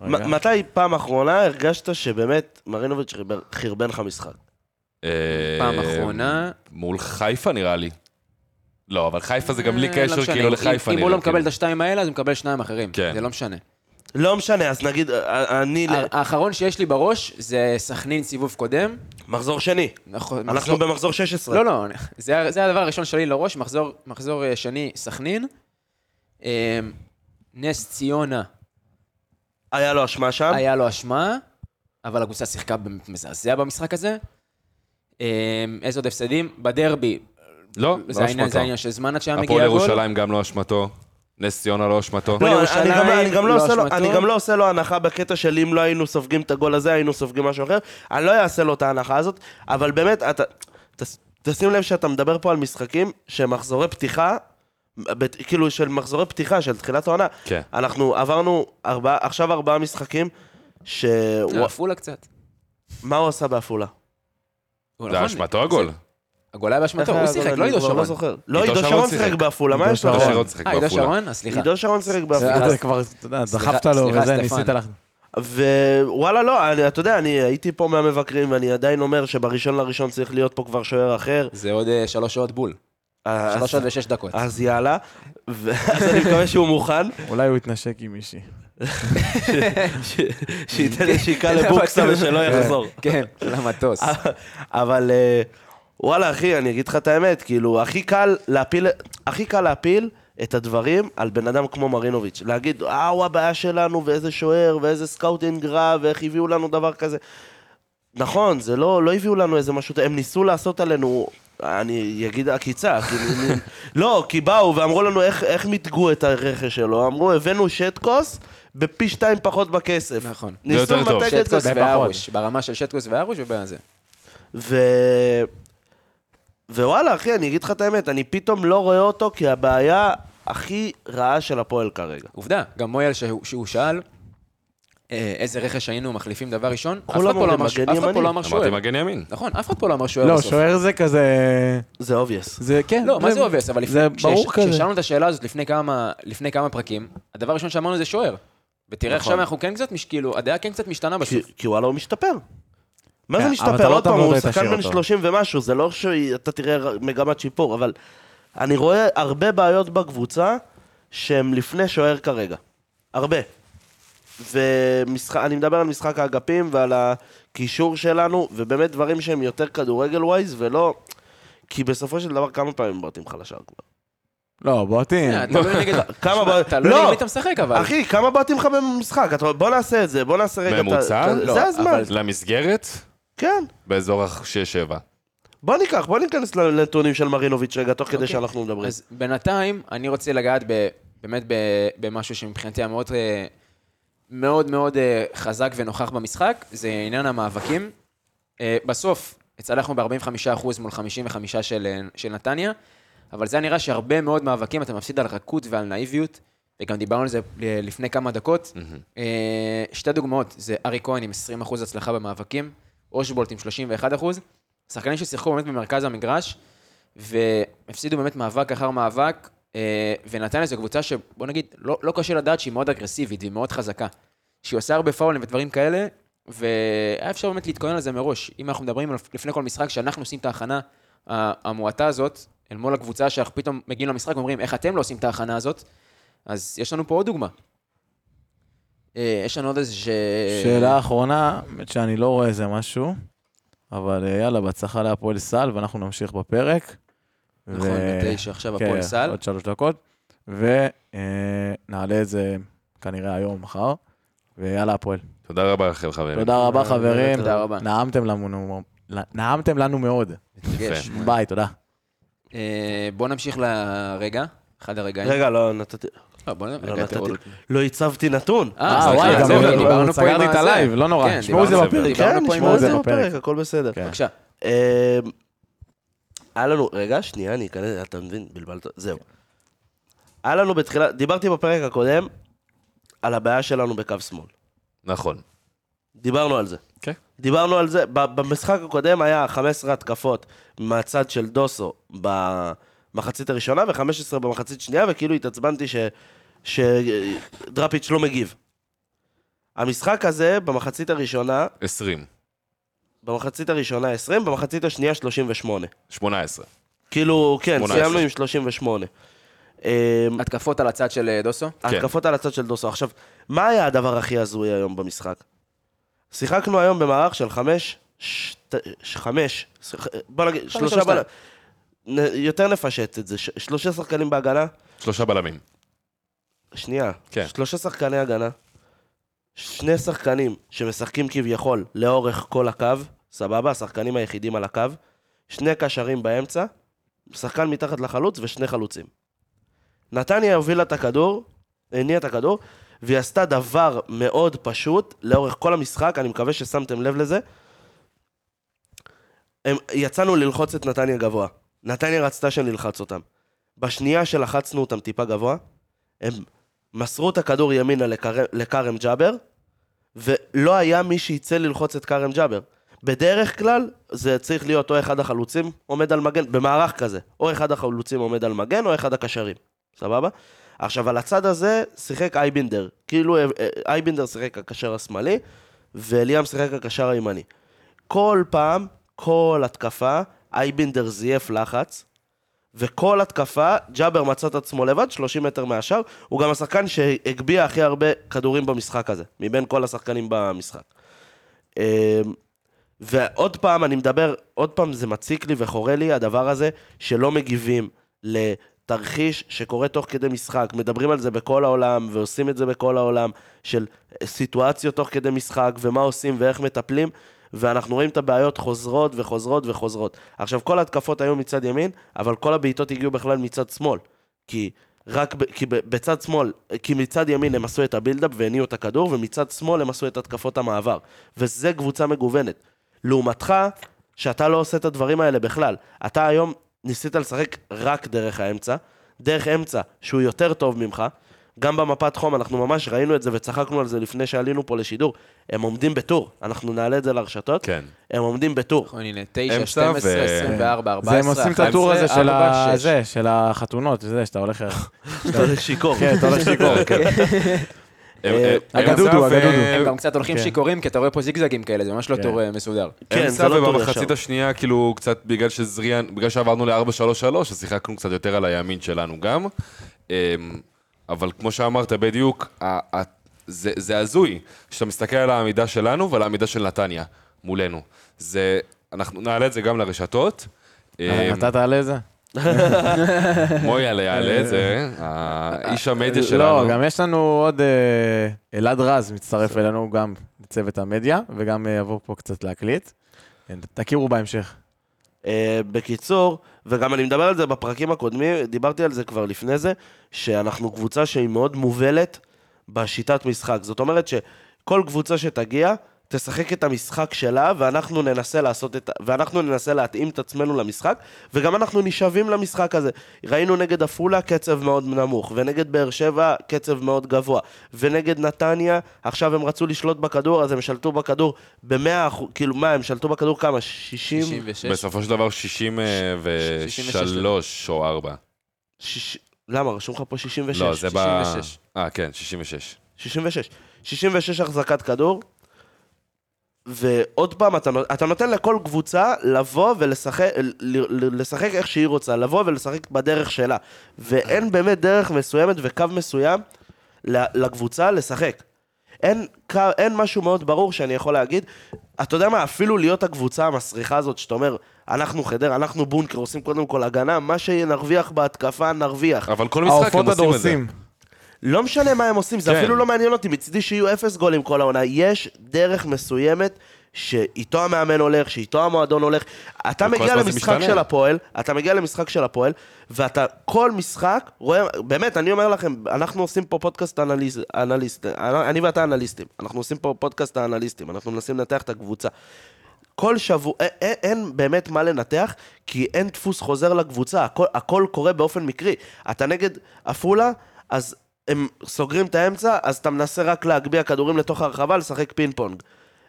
מתי פעם אחרונה הרגשת שבאמת מרינוביץ' חרבן לך משחק? אה, פעם אחרונה... מול חיפה נראה לי. לא, אבל חיפה זה גם בלי אה, לא קשר. כאילו אם- לחיפה. אם נראה, הוא לא מקבל כאילו. את השתיים האלה, אז הוא מקבל שניים אחרים. כן. זה לא משנה. לא משנה, אז נגיד, אה, אני... האחרון שיש לי בראש זה סכנין סיבוב קודם. מחזור שני. נכון, אנחנו מחזור- במחזור 16. לא, לא, זה זה הדבר הראשון שלי לראש, מחזור- מחזור שני, סכנין. נס ציונה היה לו אשמה שם. היה לו אשמה, אבל הקבוצה שיחקה מזעזע במשחק הזה. אה, איזה עוד הפסדים? בדרבי, לא, זה לא העניין- זה אשמתו. העניין של זמן עד שהיה מגיע הפועל הגול. ירושלים גם לא אשמתו. נס ציונה לא אשמתו. הפועל לא, אני גם, אני, גם לא לא עושה לו, אשמתו. אני גם לא עושה לו הנחה בקטע של אם לא היינו סופגים את הגול הזה, היינו סופגים משהו אחר. אני לא אעשה לו את ההנחה הזאת, אבל באמת, אתה, תשים לב שאתה מדבר פה על משחקים שהם מחזורי פתיחה, כאילו של מחזורי פתיחה של תחילת העונה. כן. אנחנו עברנו ארבעה, עכשיו ארבעה משחקים, ש... אה, עפולה קצת. מה הוא עשה בעפולה? זה נכון, אשמתו הגול. הגול היה באשמתו, הוא שיחק? לא עידו כבר שרון. לא זוכר. לא, עידו עידו שרון שיחק. בעפולה, מה עידו יש לו? שרון. שרון שיחק אה, עידו בעפולה. שרון? אז סליחה. עידו שרון שיחק בעפולה. זה- כבר, אתה יודע, דחפת לו וזה. ניסית לך... ווואלה לא, אני, אתה יודע, אני הייתי פה מהמבקרים ואני עדיין אומר שבראשון לראשון צריך להיות פה כבר שוער אחר. זה עוד אה, שלוש שעות בול. אז- שלוש שעות ושש דקות. אז יאללה, ואז אני מקווה שהוא מוכן, אולי הוא יתנשק עם מישהי. שייתן נשיקה לבוקסה ושלא יחזור. כן, למטוס. אבל אה, וואלה, אחי, אני אגיד לך את האמת, כאילו, הכי קל להפיל, הכי קל להפיל את הדברים על בן אדם כמו מרינוביץ'. להגיד, אה, הוא הבעיה שלנו, ואיזה שוער, ואיזה סקאוטינג רע, ואיך הביאו לנו דבר כזה. נכון, זה לא, לא הביאו לנו איזה משהו, הם ניסו לעשות עלינו, אני אגיד עקיצה, כאילו, לא, כי באו ואמרו לנו איך, איך מיתגו את הרכש שלו, אמרו, הבאנו שטקוס בפי שתיים פחות בכסף. נכון. ניסו. למתג את זה. שטקוס וארוש, ברמה של שטקוס וארוש ובזה. ו... ווואלה, אחי, אני אגיד לך את האמת, אני פתאום לא רואה אותו כהבעיה הכי רעה של הפועל כרגע. עובדה, גם מויאל שהוא שהוא שאל איזה רכש היינו מחליפים דבר ראשון, אף אחד פה לא אמר-. לא אמר אמרתי שוער. מגן ימין. נכון, אף אחד פה לא אמר שוער לא, בסוף. שוער זה כזה... זה obvious. זה כן. לא, מה זה obvious? אבל זה לפני, ברור כש- כזה. כששאלנו את השאלה הזאת לפני כמה, לפני כמה פרקים, הדבר הראשון שאמרנו זה שוער. ותראה נכון. עכשיו אנחנו כן קצת, כאילו, הדעה כן קצת משתנה כי, בסוף. כי וואלה הוא משתפר. מה כן, זה אבל משתפר? לא עוד פעם, הוא שחקן בן אותו. 30 ומשהו, זה לא שאתה תראה מגמת שיפור, אבל אני רואה הרבה בעיות בקבוצה שהן לפני שוער כרגע. הרבה. ואני מדבר על משחק האגפים ועל הקישור שלנו, ובאמת דברים שהם יותר כדורגל ווייז, ולא... כי בסופו של דבר כמה פעמים באתם לך לשער כבר? לא, בועטים. אה, תלוי נגד... כמה בעיות- תלוי לא. נגד מי אתה משחק אבל. אחי, כמה באתם לך במשחק? בוא נעשה את זה, בוא נעשה רגע. ממוצע? לא, זה הזמן. אבל- למסגרת, כן. באזור ה-6-7. בוא ניקח, בוא ניכנס לנתונים של מרינוביץ' רגע, תוך כדי אוקיי. שאנחנו מדברים. אז בינתיים, אני רוצה לגעת באמת במשהו שמבחינתי היה מאוד אה, מאוד מאוד אה, חזק ונוכח במשחק, זה עניין המאבקים. אה, בסוף, הצלחנו ב-45% מול 55% של, אה, של נתניה, אבל זה נראה שהרבה מאוד מאבקים אתה מפסיד על רכות ועל נאיביות, וגם דיברנו על זה לפני כמה דקות. אה, שתי דוגמאות, זה ארי כהן עם 20% הצלחה במאבקים, אושבולט עם 31%, שחקנים ששיחקו באמת במרכז המגרש, והפסידו באמת מאבק אחר מאבק, ונתניה זו קבוצה שבוא נגיד, לא, לא קשה לדעת שהיא מאוד אגרסיבית והיא מאוד חזקה. שהיא עושה הרבה פאולים ודברים כאלה, והיה אפשר באמת להתכונן על זה מראש. אם אנחנו מדברים לפני כל משחק, שאנחנו עושים את ההכנה המועטה הזאת, אל מול הקבוצה שאנחנו פתאום מגיעים למשחק ואומרים, איך אתם לא עושים את ההכנה הזאת, אז יש לנו פה עוד דוגמה. אה, יש לנו עוד איזה ש... שאלה אחרונה, האמת שאני לא רואה איזה משהו, אבל אה, יאללה, בהצלחה להפועל סל, ואנחנו נמשיך בפרק. נכון, בתשע, עכשיו כן, הפועל סל. עוד שלוש דקות, ונעלה את זה כנראה היום, מחר, ויאללה, הפועל. תודה רבה לכם, חברים. תודה רבה, חברים. תודה רבה. נעמתם לנו, נעמתם לנו מאוד. ביי, תודה. אה, בוא נמשיך לרגע, אחד הרגעים. רגע, לא נתתי... לא, לא. לא הצבתי נתון. אה, אה, וואי, גם לא- דיברנו פה סגרתי עם את. הלייב, לא נורא. כן, תשמעו את זה דיברנו- בפרק. כן, פה עם נשמעו את הזה זה בפרק. בפרק, הכל בסדר. כן. בבקשה. היה לנו, רגע, שנייה, אני אכנס, אתה מבין, בלבלת, זהו. היה לנו בתחילה, דיברתי בפרק הקודם על הבעיה שלנו בקו שמאל. נכון. דיברנו על זה. כן. דיברנו על זה, במשחק הקודם היה 15 התקפות מהצד של דוסו במחצית הראשונה ו-15 במחצית שנייה, וכאילו התעצבנתי ש- שדראפיץ' לא מגיב. המשחק הזה, במחצית הראשונה, 20. במחצית הראשונה 20, במחצית השנייה 38. 18. כאילו, כן, 18. סיימנו עם 38. אמ, התקפות על הצד של אה, דוסו? כן. התקפות על הצד של דוסו. עכשיו, מה היה הדבר הכי הזוי היום במשחק? שיחקנו היום במערך של חמש, שת, ש- חמש, בוא נגיד, שלושה. בלמים. יותר נפשט את זה, ש- שלושה שחקנים בהגנה, שלושה בלמים. שנייה, כן. שלושה שחקני הגנה, שני שחקנים שמשחקים כביכול לאורך כל הקו, סבבה, השחקנים היחידים על הקו, שני קשרים באמצע, שחקן מתחת לחלוץ ושני חלוצים. נתניה הובילה את הכדור, הניעה את הכדור, והיא עשתה דבר מאוד פשוט לאורך כל המשחק, אני מקווה ששמתם לב לזה. הם, יצאנו ללחוץ את נתניה גבוה. נתניה רצתה שנלחץ אותם. בשנייה שלחצנו אותם טיפה גבוה, הם מסרו את הכדור ימינה לכר- לכרם ג'אבר, ולא היה מי שיצא ללחוץ את כרם ג'אבר. בדרך כלל זה צריך להיות או אחד החלוצים עומד על מגן, במערך כזה, או אחד החלוצים עומד על מגן או אחד הקשרים, סבבה? עכשיו, על הצד הזה שיחק אייבינדר. כאילו אה, אה, אייבינדר שיחק הקשר השמאלי, ואליאם שיחק הקשר הימני. כל פעם, כל התקפה, אייבינדר זייף לחץ, וכל התקפה, ג'אבר מצא את עצמו לבד, 30 מטר מהשאר, הוא גם השחקן שהגביה הכי הרבה כדורים במשחק הזה, מבין כל השחקנים במשחק. אמ, ועוד פעם, אני מדבר, עוד פעם זה מציק לי וחורה לי, הדבר הזה, שלא מגיבים לתרחיש שקורה תוך כדי משחק. מדברים על זה בכל העולם, ועושים את זה בכל העולם, של סיטואציות תוך כדי משחק, ומה עושים ואיך מטפלים, ואנחנו רואים את הבעיות חוזרות וחוזרות וחוזרות. עכשיו, כל ההתקפות היו מצד ימין, אבל כל הבעיטות הגיעו בכלל מצד שמאל. כי רק ב, כי ב, בצד שמאל, כי מצד ימין הם עשו את הבילדאפ והניעו את הכדור, ומצד שמאל הם עשו את התקפות המעבר. וזה קבוצה מגוונת. לעומתך, שאתה לא עושה את הדברים האלה בכלל. אתה היום ניסית לשחק רק דרך האמצע, דרך אמצע שהוא יותר טוב ממך. גם במפת חום, אנחנו ממש ראינו את זה וצחקנו על זה לפני שעלינו פה לשידור. הם עומדים בטור, אנחנו נעלה את זה לרשתות. כן. הם עומדים בטור. נכון, הנה, 9, אמצע 12, ו- 24, זה 14, הם עושים את הטור הזה של 4, ה- 6. זה, של החתונות, זה, שאתה הולך... אתה הולך שיכור. כן, אתה הולך שיכור. אה, הם- הגדודו, ו- הגדודו. הם גם קצת הולכים כן. שיכורים, כי אתה רואה פה זיגזגים כאלה, זה ממש לא כן. טור אה, מסודר. כן, זה לא טור ובמחצית ישר. השנייה, כאילו, קצת בגלל שזריאן, בגלל שעברנו ל-4-3-3, אז שיחקנו קצת יותר על הימין שלנו גם. אבל כמו שאמרת בדיוק, זה זה הזוי, כשאתה מסתכל על העמידה שלנו ועל העמידה של נתניה מולנו. זה, אנחנו נעלה את זה גם לרשתות. אמ, אתה תעלה את זה? מויאלה יעלה את זה, האיש המדיה לא, שלנו. גם יש לנו עוד... אה, אלעד רז מצטרף אלינו גם לצוות המדיה, וגם אה, יבוא פה קצת להקליט. תכירו בהמשך. אה, בקיצור, וגם אני מדבר על זה בפרקים הקודמים, דיברתי על זה כבר לפני זה, שאנחנו קבוצה שהיא מאוד מובלת בשיטת משחק. זאת אומרת שכל קבוצה שתגיע, תשחק את המשחק שלה, ואנחנו ננסה לעשות את... ואנחנו ננסה להתאים את עצמנו למשחק, וגם אנחנו נשאבים למשחק הזה. ראינו נגד עפולה קצב מאוד נמוך, ונגד באר שבע קצב מאוד גבוה, ונגד נתניה, עכשיו הם רצו לשלוט בכדור, אז הם שלטו בכדור במאה אחוז, כאילו מה, הם שלטו בכדור כמה? 60? 66. בסופו של דבר 63 או 4. שיש... למה? רשום לך פה 66. לא, זה ב... 66. אה, כן, 66. 66. 66 החזקת כדור, ועוד פעם, אתה, אתה נותן לכל קבוצה לבוא ולשחק ל- ל- לשחק איך שהיא רוצה, לבוא ולשחק בדרך שלה. ואין באמת דרך מסוימת וקו מסוים ל- לקבוצה לשחק. אין, קו- אין משהו מאוד ברור שאני יכול להגיד, אתה יודע מה, אפילו להיות הקבוצה המסריחה הזאת, שאתה אומר, אנחנו חדר, אנחנו בונקר, עושים קודם כל הגנה, מה שנרוויח בהתקפה, נרוויח. אבל כל משחק הם עושים את זה. לא משנה מה הם עושים, זה כן. אפילו לא מעניין אותי, מצידי שיהיו אפס גולים כל העונה. יש דרך מסוימת שאיתו המאמן הולך, שאיתו המועדון הולך. אתה מגיע למשחק. של הפועל, אתה מגיע למשחק של הפועל, ואתה כל משחק רואה, באמת, אני אומר לכם, אנחנו עושים פה פודקאסט אנליסט, אנליסט, אני ואתה אנליסטים. אנחנו עושים פה פודקאסט האנליסטים, אנחנו מנסים לנתח את הקבוצה. כל שבוע, אין, אין, אין באמת מה לנתח, כי אין דפוס חוזר לקבוצה, הכל, הכל קורה באופן מקרי. אתה נגד עפולה, אז הם סוגרים את האמצע, אז אתה מנסה רק להגביה כדורים לתוך הרחבה, לשחק פינג פונג.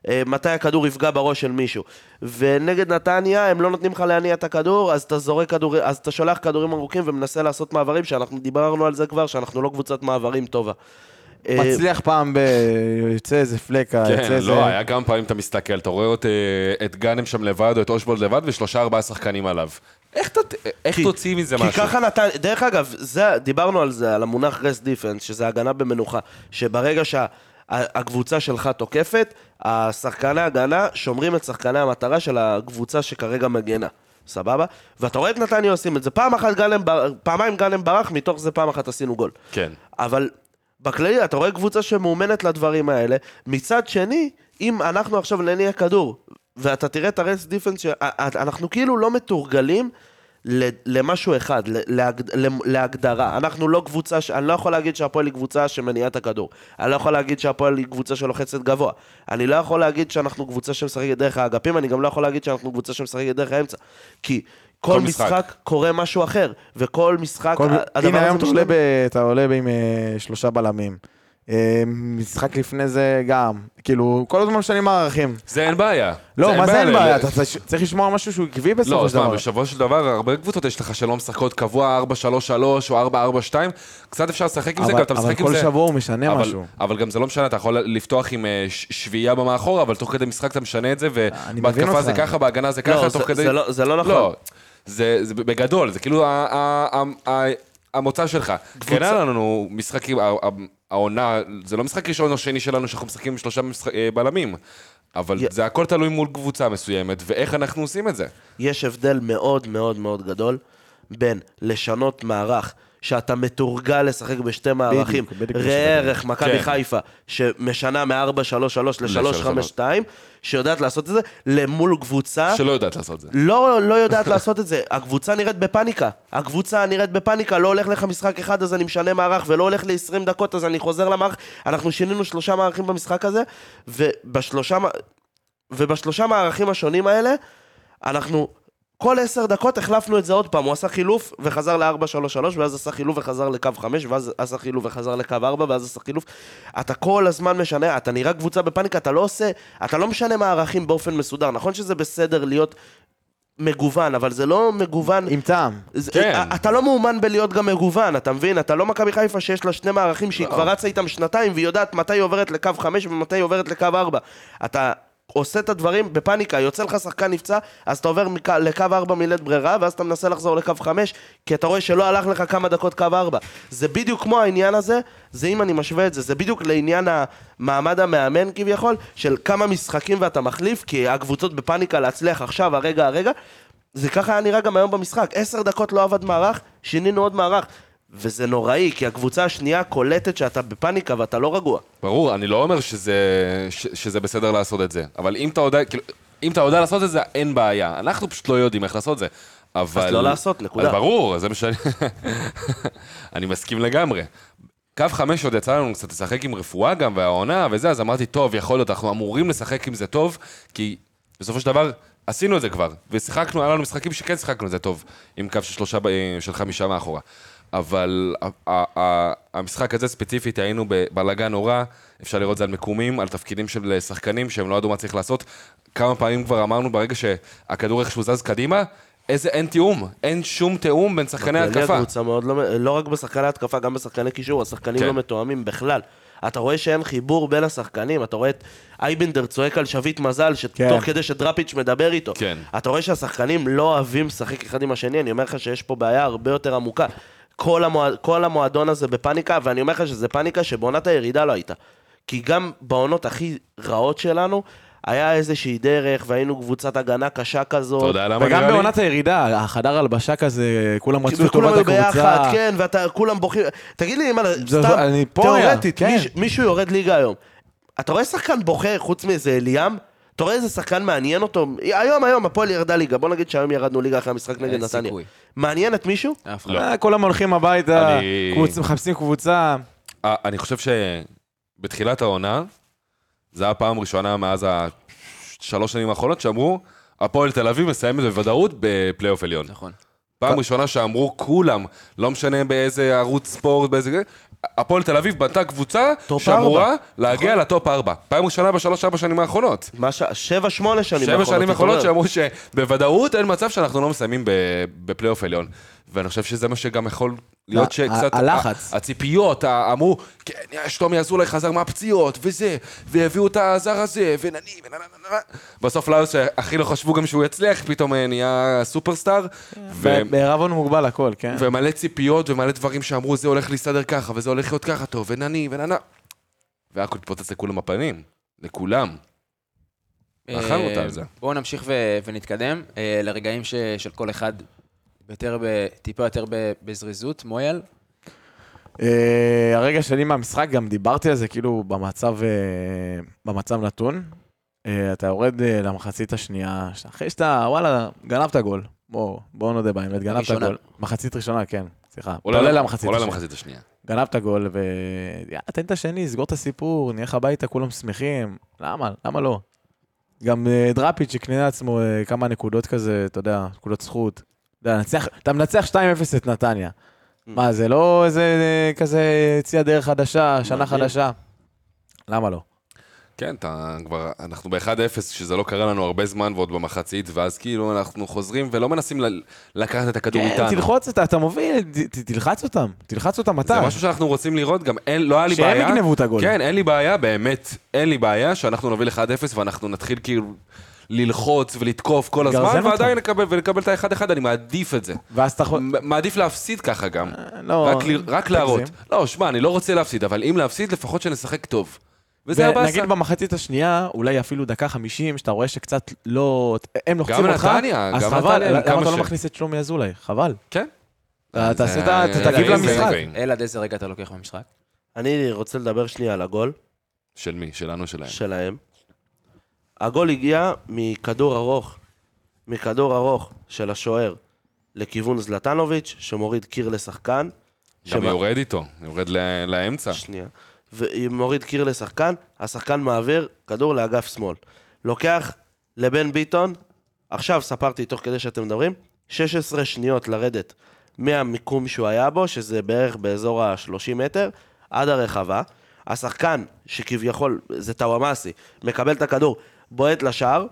אה, מתי הכדור יפגע בראש של מישהו. ונגד נתניה, הם לא נותנים לך להניע את הכדור, אז אתה זורק כדורים, אז אתה שולח כדורים ארוכים ומנסה לעשות מעברים, שאנחנו דיברנו על זה כבר, שאנחנו לא קבוצת מעברים טובה. אה, מצליח פעם ב... יוצא איזה פלקה, יוצא כן, איזה... לא, היה כמה פעמים אתה מסתכל, אתה רואה את, אה, את גאנם שם לבד, או את אושבולד לבד, ושלושה ארבעה שחקנים עליו. איך ת- איך כי- תוציא מזה כי משהו? ככה נתן, דרך אגב, זה, דיברנו על זה, על המונח רס דיפנס, שזה הגנה במנוחה, שברגע שהקבוצה שלך תוקפת, השחקני הגנה שומרים את שחקני המטרה של הקבוצה שכרגע מגנה. סבבה? ואתה רואה את נתניה עושים את זה. פעם אחת בר- פעמיים גאנם ברח, מתוך זה פעם אחת עשינו גול. כן. אבל בכללי, אתה רואה קבוצה שמאומנת לדברים האלה. מצד שני, אם אנחנו עכשיו נניע כדור, ואתה תראה את הרס דיפנס, שאנחנו כאילו לא מתורגלים למשהו אחד, להגד... להגדרה. אנחנו לא קבוצה, ש... אני לא יכול להגיד שהפועל היא קבוצה שמניעה את הכדור. אני לא יכול להגיד שהפועל היא קבוצה שלוחצת גבוה. אני לא יכול להגיד שאנחנו קבוצה שמשחקת דרך האגפים, אני גם לא יכול להגיד שאנחנו קבוצה שמשחקת דרך האמצע. כי כל, כל משחק. משחק קורה משהו אחר, וכל משחק, כל... הדבר הנה הזה היום אתה משתנה. עולה, ב... אתה עולה ב... עם אה, שלושה בלמים. אה, משחק לפני זה גם. כאילו, כל הזמן משנים מערכים. זה אין בעיה. לא, מה זה אין בעיה? ל- אתה צריך- צריך לשמוע משהו שהוא עקבי בסופו לא, של דבר. תשמע, בסופו של דבר, הרבה קבוצות יש לך שלא משחקות קבוע 4-3-3 או 4-4-2, קצת אפשר לשחק עם זה, אבל- גם אתה אבל משחק עם כל זה... שבוע הוא משנה אבל- משהו. אבל גם זה לא משנה, אתה יכול לפתוח עם אה, ש- שביעייה במאחורה, אבל תוך כדי משחק אתה משנה את זה, אני מבין ובהתקפה זה. ככה, בהגנה זה ככה, לא, תוך זה- כדי... זה לא- זה לא נכון. זה, זה בגדול, זה כאילו ה- ה- ה- המוצא שלך. כן, היה לנו משחקים, העונה, זה לא משחק ראשון או שני שלנו שאנחנו משחקים עם שלושה משחק- אה, בלמים. אבל י- זה הכל תלוי מול קבוצה מסוימת, ואיך אנחנו עושים את זה. יש הבדל מאוד מאוד מאוד גדול בין לשנות מערך שאתה מתורגל לשחק בשתי מערכים, ראה. ערך מכבי כן. חיפה, שמשנה מ-4-3-3 ל-3-5-2, שיודעת לעשות את זה, למול קבוצה שלא יודעת לעשות זה. לא, לא יודעת לעשות את זה. הקבוצה נראית בפאניקה. הקבוצה נראית בפאניקה, לא הולך לך משחק אחד אז אני משנה מערך, ולא הולך ל-20 דקות אז אני חוזר למערך. אנחנו שינינו שלושה מערכים במשחק הזה, ובשלושה, ובשלושה מערכים השונים האלה, אנחנו כל עשר דקות החלפנו את זה עוד פעם. הוא עשה חילוף וחזר ל-4-3-3, ואז עשה חילוף וחזר לקו 5, ואז עשה חילוף וחזר לקו 4, ואז עשה חילוף. אתה כל הזמן משנה, אתה נראה קבוצה בפאניקה, אתה לא עושה, אתה לא משנה מערכים באופן מסודר. נכון שזה בסדר להיות מגוון, אבל זה לא מגוון... עם טעם. זה, כן. אתה לא מאומן בלהיות גם מגוון, אתה מבין? אתה לא מכבי חיפה שיש לה שני מערכים שהיא כבר רצה איתם שנתיים והיא יודעת מתי היא עוברת לקו 5 ומתי היא עוברת לקו 4. אתה עושה את הדברים בפאניקה, יוצא לך שחקן נפצע, אז אתה עובר מכ... לקו 4 מלית ברירה, ואז אתה מנסה לחזור לקו 5, כי אתה רואה שלא הלך לך כמה דקות קו 4. זה בדיוק כמו העניין הזה, זה אם אני משווה את זה, זה בדיוק לעניין המעמד המאמן כביכול, של כמה משחקים ואתה מחליף, כי הקבוצות בפאניקה להצליח עכשיו, הרגע, הרגע. זה ככה היה נראה גם היום במשחק. עשר דקות לא עבד מערך, שינינו עוד מערך. וזה נוראי, כי הקבוצה השנייה קולטת שאתה בפאניקה ואתה לא רגוע. ברור, אני לא אומר שזה, ש, שזה בסדר לעשות את זה, אבל אם אתה יודע, כאילו, אם אתה יודע לעשות את זה, אין בעיה. אנחנו פשוט לא יודעים איך לעשות את זה. אבל... לא לעשות, נקודה. אז ברור, זה מה שאני... אני מסכים לגמרי. קו חמש עוד יצא לנו קצת לשחק עם רפואה גם, והעונה וזה, אז אמרתי, טוב, יכול להיות, אנחנו אמורים לשחק עם זה טוב, כי בסופו של דבר, עשינו את זה כבר, ושיחקנו, היה לנו משחקים שכן שיחקנו את זה טוב, עם קו של שלושה, ב- של חמישה מאחורה. אבל המשחק הזה ספציפית, היינו בבלאגן נורא, אפשר לראות את זה על מיקומים, על תפקידים של שחקנים שהם לא ידעו מה צריך לעשות. כמה פעמים כבר אמרנו, ברגע שהכדור איכשהו זז קדימה, איזה אין תיאום, אין שום תיאום בין שחקני בכללי התקפה. הקבוצה מאוד לא, לא רק בשחקני התקפה, גם בשחקני קישור, השחקנים כן. לא מתואמים בכלל. אתה רואה שאין חיבור בין השחקנים, אתה רואה את אייבנדר צועק על שביט מזל, שתוך כן. כדי שדראפיץ' מדבר איתו. כן. אתה רואה שהשחקנים לא אוהבים לשחק אחד עם השני, אני אומר לך שיש פה בעיה הרבה יותר עמוקה. כל, המועד, כל המועדון הזה בפאניקה, ואני אומר לך שזה פאניקה שבעונת הירידה לא הייתה. כי גם בעונות הכי רעות שלנו, היה איזושהי דרך, והיינו קבוצת הגנה קשה כזאת. אתה יודע למה וגם נראה לי? בעונת הירידה, החדר הלבשה כזה, כולם רצו את וכולם טובת היו הקבוצה. ביחד, כן, ואתה, כולם בוכים. תגיד לי, מה, זה- סתם, אני פה תיאורטית, כן. מיש, מישהו יורד ליגה היום. אתה רואה שחקן בוכה חוץ מאיזה אליאם? אתה רואה איזה שחקן מעניין אותו? היום, היום, הפועל ירדה ליגה. בוא נגיד שהיום ירדנו ליגה אחרי המשחק נגד נתניה. סיכוי. מעניין את מישהו? אף אחד. לא. אה, כולם הולכים הביתה, מחפשים קבוצה. אה, אני חושב שבתחילת העונה, זו הייתה פעם ראשונה מאז השלוש שנים האחרונות שאמרו, הפועל תל אביב מסיימת בוודאות בפלייאוף עליון. נכון. פעם ראשונה שאמרו כולם, לא משנה באיזה ערוץ ספורט, באיזה... הפועל תל אביב בנתה קבוצה שאמורה ארבע. להגיע לטופ ארבע. פעם ראשונה בשלוש-ארבע שנים האחרונות. מה ש... שבע, שמונה שנים שבע שנים האחרונות. שאמרו שבוודאות אין מצב שאנחנו לא מסיימים ב- בפלייאוף עליון. ואני חושב שזה מה שגם יכול להיות שקצת... הלחץ. הציפיות, אמרו, כן, יש תומי אזולאי חזר מהפציעות, וזה, והביאו את הזר הזה, ונני, וננה, בסוף לאוס שהכי לא חשבו גם שהוא יצליח, פתאום אה, נהיה סופרסטאר. בערבון מוגבל הכל, כן. ומלא ציפיות ומלא דברים שאמרו, זה הולך להסתדר ככה, וזה הולך להיות ככה טוב, ונני, וננה. והכל התפוצץ לכולם בפנים. לכולם. אכלנו אותה על זה. אה, בואו נמשיך ונתקדם אה, לרגעים של כל אחד יותר ב- טיפה יותר ב- בזריזות. מויאל, אה, הרגע שלי מהמשחק, גם דיברתי על זה, כאילו, במצב, אה, במצב נתון. אה, אתה יורד אה, למחצית השנייה, אחרי שאתה, וואלה, גנבת גול. בוא, בוא נודה באמת, גנבת. גול. מחצית ראשונה, כן, סליחה. אתה עולה עולה ל- למחצית עולה השנייה. למחצית השנייה. גנבת גול, ו... יאללה, תן את השני, סגור את הסיפור, נלך הביתה, כולם שמחים. למה? למה לא? גם דראפיץ' הקנה לעצמו כמה נקודות כזה, אתה יודע, נקודות זכות. אתה מנצח 2-0 את נתניה. מה, זה לא איזה אה, כזה יציאה דרך חדשה, שנה. חדשה? למה לא? כן, אתה כבר, אנחנו ב-1-0, שזה לא קרה לנו הרבה זמן, ועוד במחצית, ואז כאילו אנחנו חוזרים ולא מנסים ל- לקחת את הכדור כן, איתנו. תלחוץ אותה, אתה מוביל, ת- תלחץ אותם, תלחץ אותם אתה. זה משהו שאנחנו רוצים לראות, גם אין, לא היה לי שהם בעיה. יגנבו את הגול. כן, אין לי בעיה, באמת, אין לי בעיה שאנחנו נוביל 1-0 ואנחנו נתחיל כאילו ללחוץ ולתקוף כל הזמן. ועדיין לקבל, ולקבל את האחד-אחד, אני מעדיף את זה. ואז אתה יכול... מעדיף להפסיד ככה גם. לא, רק ל- רק להראות. לא, שמע, אני לא רוצה להפסיד, אבל אם להפסיד, לפחות שנשחק טוב. וזה ונגיד הבאסה. במחצית השנייה, אולי אפילו דקה חמישים, שאתה רואה שקצת לא... הם לוחצים אותך, נתניה, אז חבל, למה אתה לא ש- מכניס את שלומי אזולאי? חבל. כן. אתה תעשה את ה- אה, אתה תגיב אה, למשחק. אה, אה, אלעד, איזה רגע אתה לוקח במשחק? אני רוצה לדבר שנייה על הגול של מי? שלנו, שלהם. שלהם. הגול הגיע מכדור ארוך, מכדור ארוך של השוער לכיוון זלטנוביץ', שמוריד קיר לשחקן. גם שמה- יורד איתו, יורד ל- לאמצע. שנייה. ומוריד קיר לשחקן, השחקן מעביר כדור לאגף שמאל. לוקח לבן ביטון, עכשיו ספרתי תוך כדי שאתם מדברים, 16 שניות לרדת מהמיקום שהוא היה בו, שזה בערך באזור ה-30 מטר, עד הרחבה. השחקן, שכביכול, זה טוואמאסי, מקבל את הכדור, בועט לשער,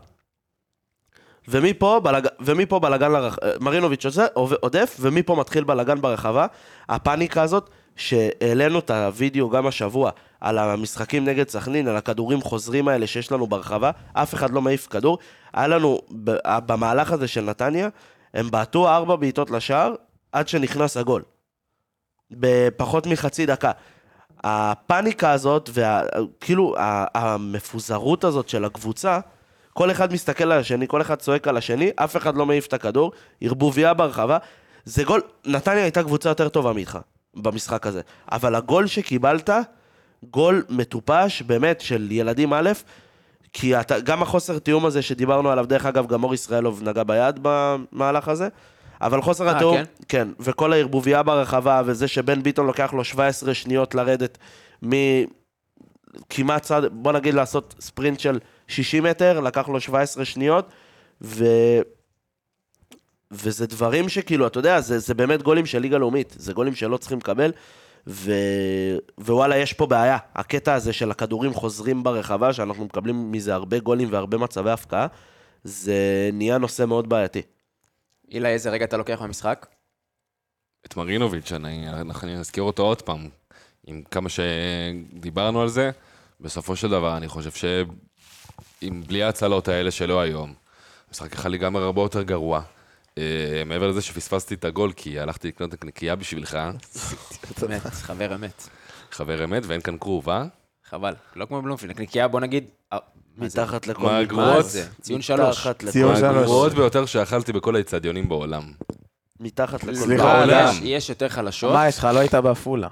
ומפה, בלג... ומפה בלגן לרח... מרינוביץ' עושה- עודף, ומפה מתחיל בלגן ברחבה. הפאניקה הזאת, שהעלינו את הוידאו גם השבוע, על המשחקים נגד סכנין, על הכדורים חוזרים האלה שיש לנו ברחבה, אף אחד לא מעיף כדור. היה לנו, במהלך הזה של נתניה, הם בעטו ארבע בעיטות לשער, עד שנכנס הגול. בפחות מחצי דקה. הפאניקה הזאת, וכאילו המפוזרות הזאת של הקבוצה, כל אחד מסתכל על השני, כל אחד צועק על השני, אף אחד לא מעיף את הכדור, ערבוביה ברחבה. זה גול, נתניה הייתה קבוצה יותר טובה מאיתך במשחק הזה. אבל הגול שקיבלת, גול מטופש, באמת, של ילדים א', כי אתה, גם החוסר תיאום הזה שדיברנו עליו, דרך אגב, גם מור ישראלוב נגע ביד במהלך הזה, אבל חוסר אה, התיאום, כן? כן, וכל הערבוביה ברחבה, וזה שבן ביטון לוקח לו 17 שניות לרדת מכמעט צד, בוא נגיד לעשות ספרינט של 60 מטר, לקח לו 17 שניות, ו... וזה דברים שכאילו, אתה יודע, זה, זה באמת גולים של ליגה לאומית, זה גולים שלא צריכים לקבל, ו... ווואלה, יש פה בעיה. הקטע הזה של הכדורים חוזרים ברחבה, שאנחנו מקבלים מזה הרבה גולים והרבה מצבי הפקעה, זה נהיה נושא מאוד בעייתי. אילי, איזה רגע אתה לוקח במשחק? את מרינוביץ', אני, אני אזכיר אותו עוד פעם. עם כמה שדיברנו על זה, בסופו של דבר, אני חושב שאם בלי ההצלות האלה שלו היום, המשחק יכול להיגמר הרבה יותר גרוע. אה, מעבר לזה שפספסתי את הגול, כי הלכתי לקנות נקניקייה בשבילך, אמת, חבר אמת. חבר אמת, ואין כאן כרוב, אה? חבל. לא כמו בלומפילד, נקניקייה, בוא נגיד... אה? מתחת לכל... מה מגבלה. הגרועות? מה זה? ציון שלוש. ציון שלוש. הגרועות ביותר שאכלתי בכל האצטדיונים בעולם. מתחת לכל... סליחה, יש יותר חלשות. מה יש לך? לא היית בעפולה.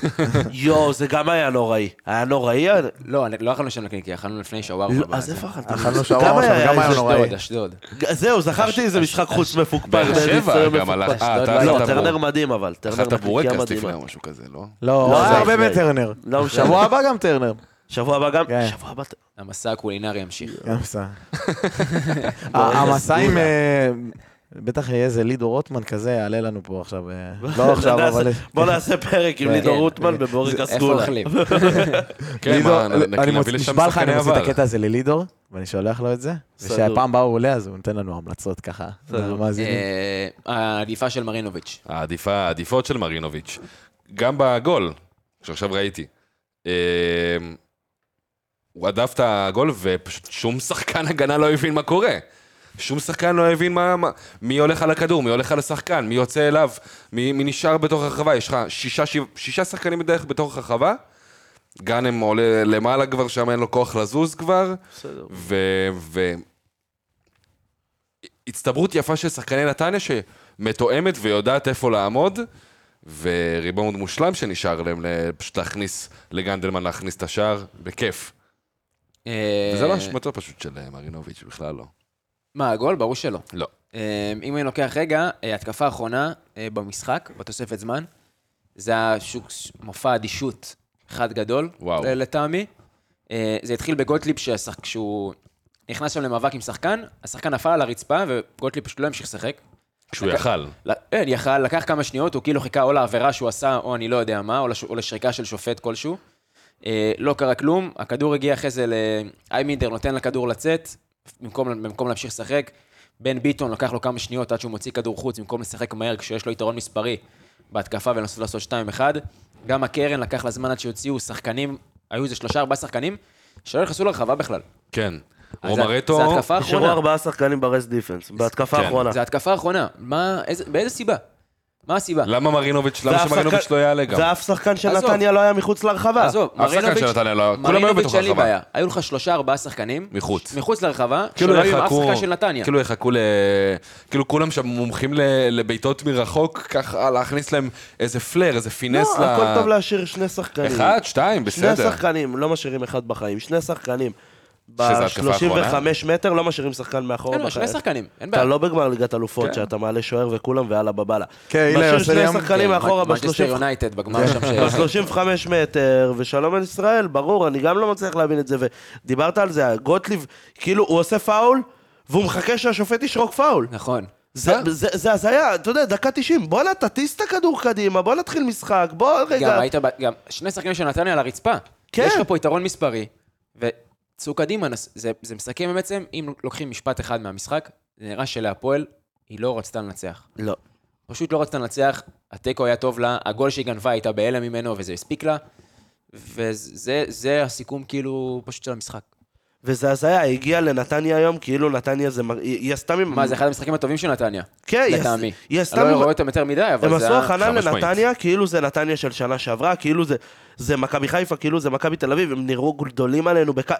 יואו, זה גם היה נוראי. היה נוראי? לא, לא אכלנו שם נקניקייה, אכלנו לפני שווארמה. לא. אז איפה אכלתם? אכלנו שווארמה גם שם, היה גם היה נוראי. אשדוד, אשדוד. זהו, זכרתי איזה משחק חוץ מפוקפק. באר שבע גם הלך-. אה, לא, אכלת טרנר מדהים אבל. אכלת בורקס. לפני או משהו כזה, לא? לא, לא, זה זה הרבה. בטרנר. לא. שבוע הבא גם טרנר. שבוע הבא גם? כן. שבוע הבא... המסע הקולינרי ימשיך. בסדר. המסע עם... בטח יהיה איזה לידו רוטמן כזה, יעלה לנו פה עכשיו. אה, לא עכשיו, אבל... בוא נעשה פרק עם כן, לידור כן. רוטמן בבורק איפה הסגולה. אוכלים? כן, לידור, מה, נביא לשם נשבע לך, אני מוציא את. הקטע הזה ללידור, ואני שולח לו את זה, סגור. ושהפעם הבאה הוא עולה, אז הוא נותן לנו המלצות ככה. אה, העדיפה של מרינוביץ'. העדיפה, העדיפות של מרינוביץ'. גם בגול, שעכשיו ראיתי. אה, הוא הדף את הגול, ופשוט שום שחקן הגנה לא הבין מה קורה. שום שחקן לא הבין מה, מה, מי הולך על הכדור, מי הולך על השחקן, מי יוצא אליו, מי, מי נשאר בתוך הרחבה. יש לך שישה, שישה, שישה שחקנים בדרך בתוך הרחבה. גאנם עולה למעלה כבר, שם אין לו כוח לזוז כבר. בסדר. ו... ו... הצטברות יפה של שחקני נתניה שמתואמת ויודעת איפה לעמוד, וריבאונד מושלם שנשאר להם פשוט להכניס, לגנדלמן להכניס את השער, בכיף. אה, וזה לא אשמתו פשוט של אה, מרינוביץ', בכלל לא. מה, הגול? ברור שלא. לא. אה, אם אני לוקח רגע, אה, התקפה האחרונה אה, במשחק, בתוספת זמן, זה היה מופע אדישות אחד גדול, לטעמי. אה, זה התחיל בגוטליב כשהוא נכנס שם למאבק עם שחקן, השחקן נפל על הרצפה וגוטליב פשוט לא המשיך לשחק. כשהוא לקח- יכל. כן, יכל, לקח כמה שניות, הוא כאילו חיכה או לעבירה שהוא עשה, או אני לא יודע מה, או, לש, או לשריקה של שופט כלשהו. אה, לא קרה כלום, הכדור הגיע אחרי זה לאיימינדר, נותן לכדור לצאת, במקום, במקום להמשיך לשחק. בן ביטון לקח לו כמה שניות עד שהוא מוציא כדור חוץ, במקום לשחק מהר כשיש לו יתרון מספרי בהתקפה ולנסות לעשות 2-1. גם הקרן לקח לה זמן עד שהוציאו שחקנים, היו איזה שלושה ארבעה שחקנים, שלא נכנסו לרחבה בכלל. כן. רומרטו, זה התקפה נשארו. ארבעה שחקנים ברסט דיפנס, בהתקפה כן. האחרונה. זה התקפה האחרונה. מה, איזה, באיזה סיבה? מה הסיבה? למה מרינוביץ', למה שמרינוביץ' לא יעלה גם? ואף שחקן של. נתניה לא היה מחוץ לרחבה. עזוב, אף מרינוביץ', של נתניה לא- מרינוביץ' אין לי. בעיה. היו לך שלושה, ארבעה שחקנים. מחוץ. מחוץ לרחבה, כאילו שלא היו עם אף שחקן של נתניה. כאילו יחכו ל... כאילו כולם שם מומחים ל- לבעיטות מרחוק, ככה להכניס להם איזה פלר, איזה פינס לא, ל... הכל טוב להשאיר שני שחקנים. אחד, שתיים, שני בסדר. שחקנים, לא משאירים אחד בחיים. שני שחקנים. שזה התקפה האחרונה? ב-35 מטר לא משאירים שחקן מאחורה אין לו, שני. שחקנים, אין אתה בעיה. לא בגמר ליגת אלופות, כן. שאתה מעלה שוער וכולם ויאללה בבאללה. כן, הנה, משאיר עושה לי שני ים- שחקנים כן, מאחורה מנצ'סטר ב-35 יונייטד בגמר שם ש... ב-35 מטר, ושלום על ישראל, ברור, אני גם לא מצליח להבין את זה, ודיברת על זה, גוטליב, כאילו, הוא עושה פאול, והוא מחכה שהשופט ישרוק פאול. נכון. זה- זה זה הזיה, אתה יודע, דקה 90, בוא תטיס את הכדור קדימה, בוא נתחיל משחק, בוא גם רגע. היית, ב- גם שני שחקנים של נתניה על הרצפה. כן. יש לך פה יתרון מספרי, וצאו קדימה, נס- זה, זה מסכם בעצם, אם לוקחים משפט אחד מהמשחק, זה נראה שלהפועל היא לא רצתה לנצח. לא. פשוט לא רצתה לנצח, התיקו היה טוב לה, הגול שהיא גנבה הייתה בהלם ממנו וזה הספיק לה, וזה זה הסיכום כאילו פשוט של המשחק. וזה הזיה, היא הגיעה לנתניה היום, כאילו נתניה זה... מר- היא היא עשתה... ממ- מה, זה אחד המשחקים הטובים של נתניה, כן, היא לטעמי. עש- היא עשתה... אני לא רואה אותם יותר מדי, אבל הם זה... עשו ה- הכנה. לנתניה, כאילו זה נתניה של שנה שעברה, כאילו זה, זה מכבי חיפה, כאילו זה מכבי תל אביב, הם נראו גדולים עלינו, בק...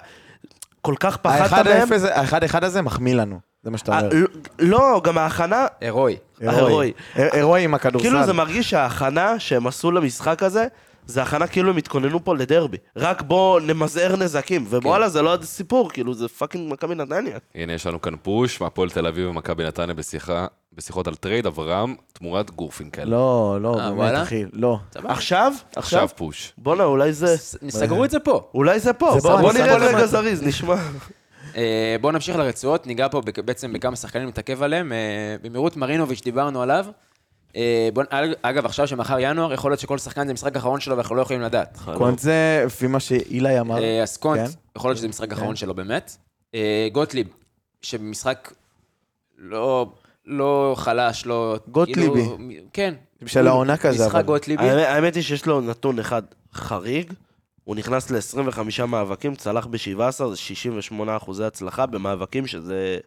כל כך פחדת מהם. האחד-אחד הזה מחמיא לנו, זה מה שאתה אה, אומר. לא- גם ההכנה, הירואי. ההירואי. הירואי עם הכדורסל. כאילו זה מרגיש שההכנה שהם עשו למשחק הזה, זה הכנה כאילו הם התכוננו פה לדרבי. רק בוא נמזער נזקים, ווואלה זה לא עוד סיפור, כאילו זה fucking מכבי נתניה. הנה, יש לנו כאן push מהפועל תל אביב ומכבי נתניה בשיחה, בשיחות על טרייד אברהם תמורת גורפינקל. לא, לא, אה, באמת, וואלה? אחי, לא. עכשיו? עכשיו עכשיו? push. בואנה, אולי זה... סגרו את זה פה. אולי זה פה, זה בוא פה רגע למטה. זריז, נשמע. אה, בואו נמשיך לרצועות, ניגע פה בעצם בכמה שחקנים, נתעכב עליהם. אה, במהירות מרינוביץ', דיברנו עליו. אה, בוא, אג- אגב, עכשיו שמחר ינואר, יכול להיות שכל שחקן זה משחק אחרון שלו ואנחנו לא יכולים לדעת. קונט זה, לפי מה שאילי אמר, אה, אז קונט, כן. יכול להיות שזה משחק אחרון שלו באמת. אה, גוטליב, שבמשחק לא, לא חלש, לא... גוטליבי. כאילו, כן. של העונה כזה, משחק אבל. גוטליבי. האמת- האמת היא שיש לו נתון אחד חריג, הוא נכנס ל-25 מאבקים, צלח ב-17, זה 68 אחוזי הצלחה במאבקים, שזה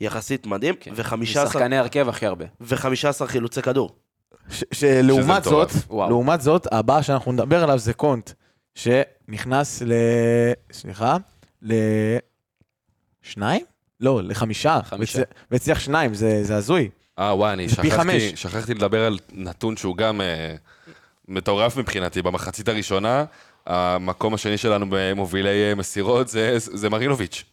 יחסית מדהים, כן. ו-15 משחקני הרכב הכי הרבה. ו-15 חילוצי כדור. שלעומת זאת. וואו. לעומת זאת, הבא שאנחנו נדבר עליו זה קונט, שנכנס ל... סליחה? לשניים? לא, לחמישה. חמישה. והצ- והצליח שניים, זה זה הזוי. אה, וואי, אני שכחתי. שכחתי לדבר על נתון שהוא גם אה, מטורף מבחינתי. במחצית הראשונה, המקום השני שלנו במובילי אה, מסירות זה, זה מרינוביץ'.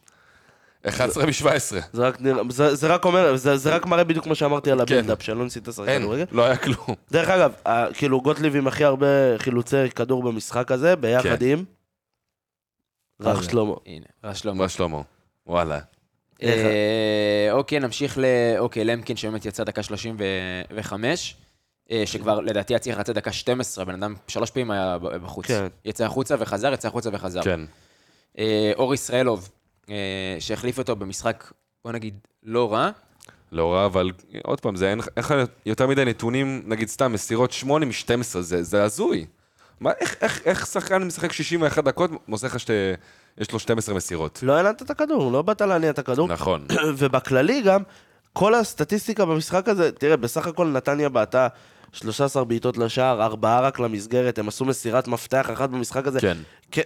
11 מ-17. זה רק, נראה, זה, זה רק אומר, זה, זה רק מראה בדיוק מה שאמרתי על כן. הבילדאפ, שלא ניסית לשחק אין, כדורגל. לא היה כלום. דרך אגב, ה- כאילו גוטליב עם הכי הרבה חילוצי כדור במשחק הזה, ביחד כן. עם רך אוקיי. שלמה. הנה, רע שלמה. מה שלמה? וואלה. אה, אוקיי, נמשיך ל... אוקיי, למקין שבאמת יצא דקה 35, אה, שכבר לדעתי היה צריך לצאת דקה 12, בן אדם שלוש פעמים היה ב- בחוץ. כן. יצא החוצה וחזר, יצא החוצה וחזר. כן. אה, אור ישראלוב, שהחליף אותו במשחק, בוא נגיד, לא רע. לא רע, אבל עוד פעם, זה אין לך יותר מדי נתונים, נגיד סתם, מסירות 8 מ-12, זה, זה הזוי. מה, איך, איך, איך שחקן משחק 61 דקות, מוסר לך שיש לו 12 מסירות? לא הנעת את הכדור, לא באת להניע את הכדור. נכון. ובכללי גם, כל הסטטיסטיקה במשחק הזה, תראה, בסך הכל נתניה בעטה 13 בעיטות לשער, ארבעה רק למסגרת, הם עשו מסירת מפתח אחת במשחק הזה. כן. כן,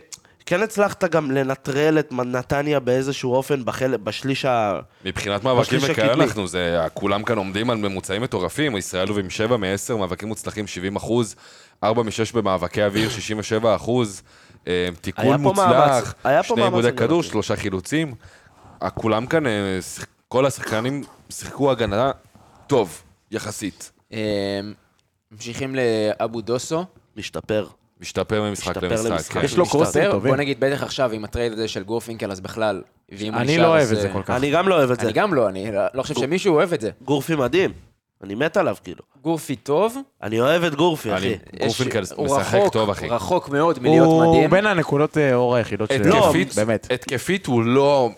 כן הצלחת גם לנטרל את נתניה באיזשהו אופן בחל... בשליש ה... מבחינת מאבקים וכאלה. אנחנו, זה, כולם כאן עומדים על ממוצעים מטורפים, ישראל עם 7 מ-10, מאבקים מוצלחים 70 אחוז, 4 מ-6 במאבקי אוויר 67 אחוז, אה, תיקון מוצלח, מאמץ, שני עיבודי הגנתי. כדור, שלושה חילוצים. כולם כאן, אה, כל השחקנים שיחקו הגנה טוב, יחסית. אה, ממשיכים לאבו דוסו. משתפר. משתפר ממשחק משתפר למשחק. כן. יש לו. קרוסים בוא טובים. נגיד, בטח עכשיו עם הטרייד הזה של גורפינקל, אז בכלל. ואם הוא אני לא אוהב את זה אה, כל כך. אני גם לא אוהב את זה. אני גם לא, אני לא לא חושב שמישהו אוהב את זה. גורפי מדהים. אני מת עליו, כאילו. גורפי טוב. אני אוהב את גורפי, אני- אחי. גורפינקל הוא משחק רחוק, טוב, אחי. רחוק מאוד מלהיות הוא מדהים. בין הנקודות אה, אור היחידות של... התקפית, באמת. התקפית הוא לא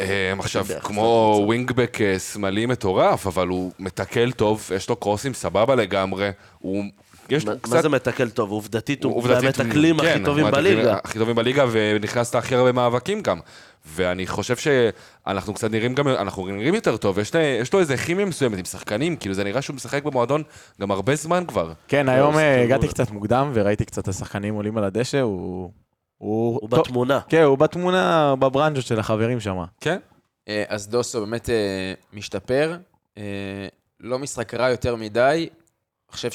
אה, עכשיו כמו. ווינגבק שמאלי מטורף, אבל הוא מתקל טוב, יש לו קרוסים סבבה לגמרי, הוא יש מה- לו מה קצת... זה מתקל טוב? עובדתית הוא מהמתקלים הכי כן, טובים מהמתקלים בליגה. הכי טובים בליגה, ונכנס להכי הרבה מאבקים גם. ואני חושב שאנחנו קצת נראים גם, אנחנו נראים יותר טוב, יש, לה- יש לו איזה כימיה מסוימת עם שחקנים, כאילו זה נראה שהוא משחק במועדון גם הרבה זמן כבר. כן, היום לא, אה, זה הגעתי קצת מוקדם וראיתי קצת את השחקנים עולים על הדשא, הוא... הוא הוא טוב, בתמונה. כן, הוא בתמונה, בברנז'ות של החברים שם. כן? אה, אז דוסו באמת אה, משתפר, לא משחק רע יותר מדי. אני חושב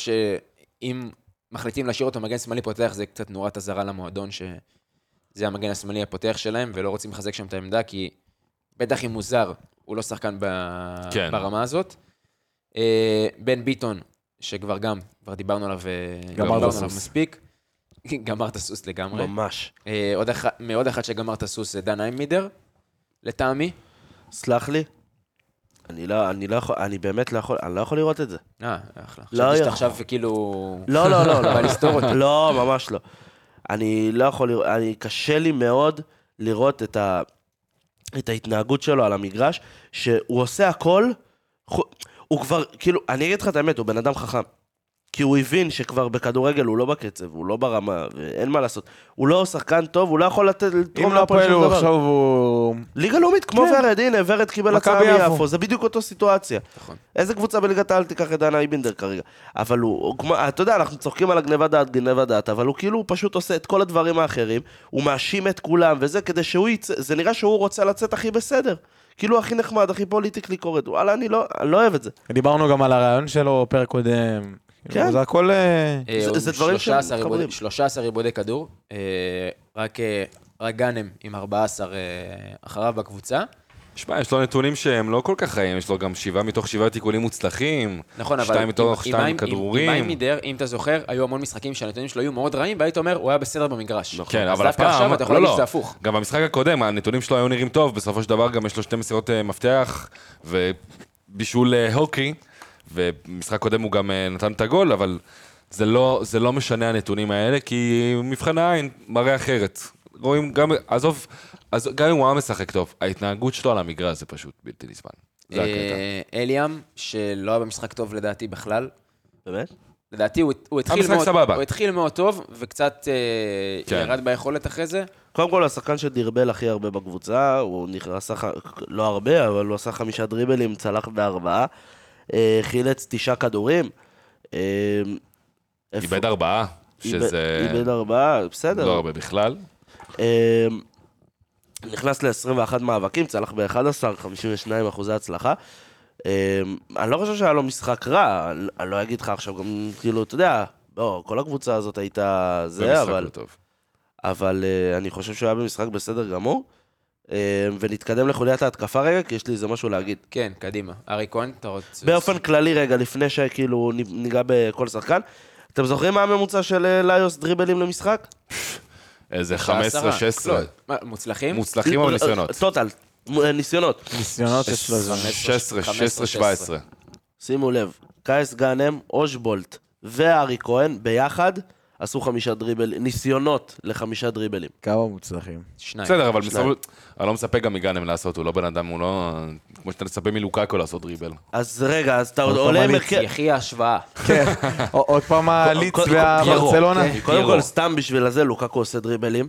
שאם מחליטים להשאיר אותו מגן שמאלי פותח, זה קצת נורת אזהרה למועדון, שזה המגן השמאלי הפותח שלהם, ולא רוצים לחזק שם את העמדה, כי בטח אם הוא זר, הוא לא שחקן ב... כן. ברמה הזאת. אה, בן ביטון, שכבר גם, כבר דיברנו עליו, אה, גמר דיברנו עליו. מספיק. גמר את הסוס לגמרי. ממש. אה, עוד אחד, מעוד אחד שגמר את הסוס זה דן אייממידר, לטעמי. סלח לי. אני לא, אני לא יכול, אני באמת לא יכול, אני לא יכול לראות את זה. אה, אחלה. לא חשבתי שאתה יכול. עכשיו כאילו... לא, לא, לא, לא. בא לסתור אותי. לא, ממש לא. אני לא יכול לראות, אני, קשה לי מאוד לראות את, ה, את ההתנהגות שלו על המגרש, שהוא עושה הכל, הוא כבר, כאילו, אני אגיד לך את האמת, הוא בן אדם חכם. כי הוא הבין שכבר בכדורגל הוא לא בקצב, הוא לא ברמה, ואין מה לעשות. הוא לא שחקן טוב, הוא לא יכול לתת, לתרום אם לא להפועל הפועל שום הוא דבר. עכשיו הוא... ליגה לאומית, כמו כן. ורד, הנה, ורד קיבל הצעה. מיפו, זה בדיוק אותו סיטואציה. נכון. איזה קבוצה בליגת העל תיקח את דן אייבינדר כרגע? אבל הוא, הוא כמו, אתה יודע, אנחנו צוחקים על הגניבת דעת, גניבת דעת, אבל הוא כאילו, הוא פשוט עושה את כל הדברים האחרים, הוא מאשים את כולם וזה, כדי שהוא יצא, זה נראה שהוא רוצה לצאת הכי בסדר. כאילו הכי נחמד, הכי פוליטיקלי קורט. וואלה, אני לא, אני לא אוהב את זה. דיברנו גם על הרעיון שלו, פרק קודם. כן. זה הכל... אה, אה, זה- עוד זה דברים 13 שמתחברים. עיבודי- 13 עיבודי כדור, אה, רק גאנם עם 14 אה, אחריו בקבוצה. שמע, יש לו נתונים שהם לא כל כך רעים, יש לו גם שבעה מתוך שבעה תיקולים מוצלחים. נכון, אבל... שתיים מתוך עם שתיים עם- כדרורים. עם איימידר, אם אתה זוכר, היו המון משחקים שהנתונים שלו היו מאוד רעים, והיית אומר, הוא היה בסדר במגרש. כן, אז אבל דווקא הפעם, עכשיו אתה יכול לא, להגיד לא, שזה הפוך. גם במשחק הקודם, הנתונים שלו היו נראים טוב, בסופו של דבר גם יש לו שתי מסירות מפתח, ובישול הוקי, ובמשחק קודם הוא גם אה, נתן את הגול, אבל זה לא, זה לא משנה הנתונים האלה, כי מבחן העין מראה אחרת. רואים גם, עזוב, אז גם אם הוא היה משחק טוב, ההתנהגות שלו על המגרש זה פשוט בלתי נסבל. זה הקטע. אה, אליאם, שלא היה במשחק טוב לדעתי בכלל. באמת? לדעתי הוא הוא התחיל מאוד- סבבה. הוא התחיל מאוד טוב, וקצת אה, כן. ירד ביכולת אחרי זה. קודם כל, השחקן שדרבל הכי הרבה בקבוצה, הוא נכנס, לא הרבה, אבל הוא עשה חמישה דריבלים, צלח בארבעה, חילץ תשעה כדורים. אה, איבד ארבעה, שזה איבד ארבעה, בסדר. לא הרבה בכלל. אה, נכנס ל-21 מאבקים, צלח ב-11, 52 אחוזי הצלחה. אה, אני לא חושב שהיה לו משחק רע, אני- לא אגיד לך עכשיו גם, כאילו, אתה יודע, לא, כל הקבוצה הזאת הייתה זה, אבל... טוב. אבל אני חושב שהוא היה במשחק בסדר גמור. Uh, ונתקדם לחוליית ההתקפה רגע, כי יש לי איזה משהו להגיד. כן, קדימה. ארי כהן, אתה רוצה... באופן כללי רגע, לפני שכאילו ניגע בכל שחקן, אתם זוכרים מה הממוצע של אה, ליוס דריבלים למשחק? איזה שעה 15-16. עשרה. לא, מוצלחים? מוצלחים או ניסיונות? טוטל, מ- אה, ניסיונות. ניסיונות יש לו איזה... 16, 15, 16, 17. שימו לב, קייס גאנם, אושבולט וארי כהן ביחד עשו חמישה דריבל, ניסיונות לחמישה דריבלים. כמה מוצלחים. שניים. בסדר, אבל שניים. בסוף, אני לא מצפה גם מגאנם לעשות, הוא לא בן אדם, הוא לא... כמו שאתה מצפה מלוקקו לעשות דריבל. אז רגע, אז אתה עוד עולה עם הרכב... יחי ההשוואה. כן, עוד פעם הליץ והברצלונה. כן. קודם כל. סתם בשביל הזה, לוקקו עושה דריבלים.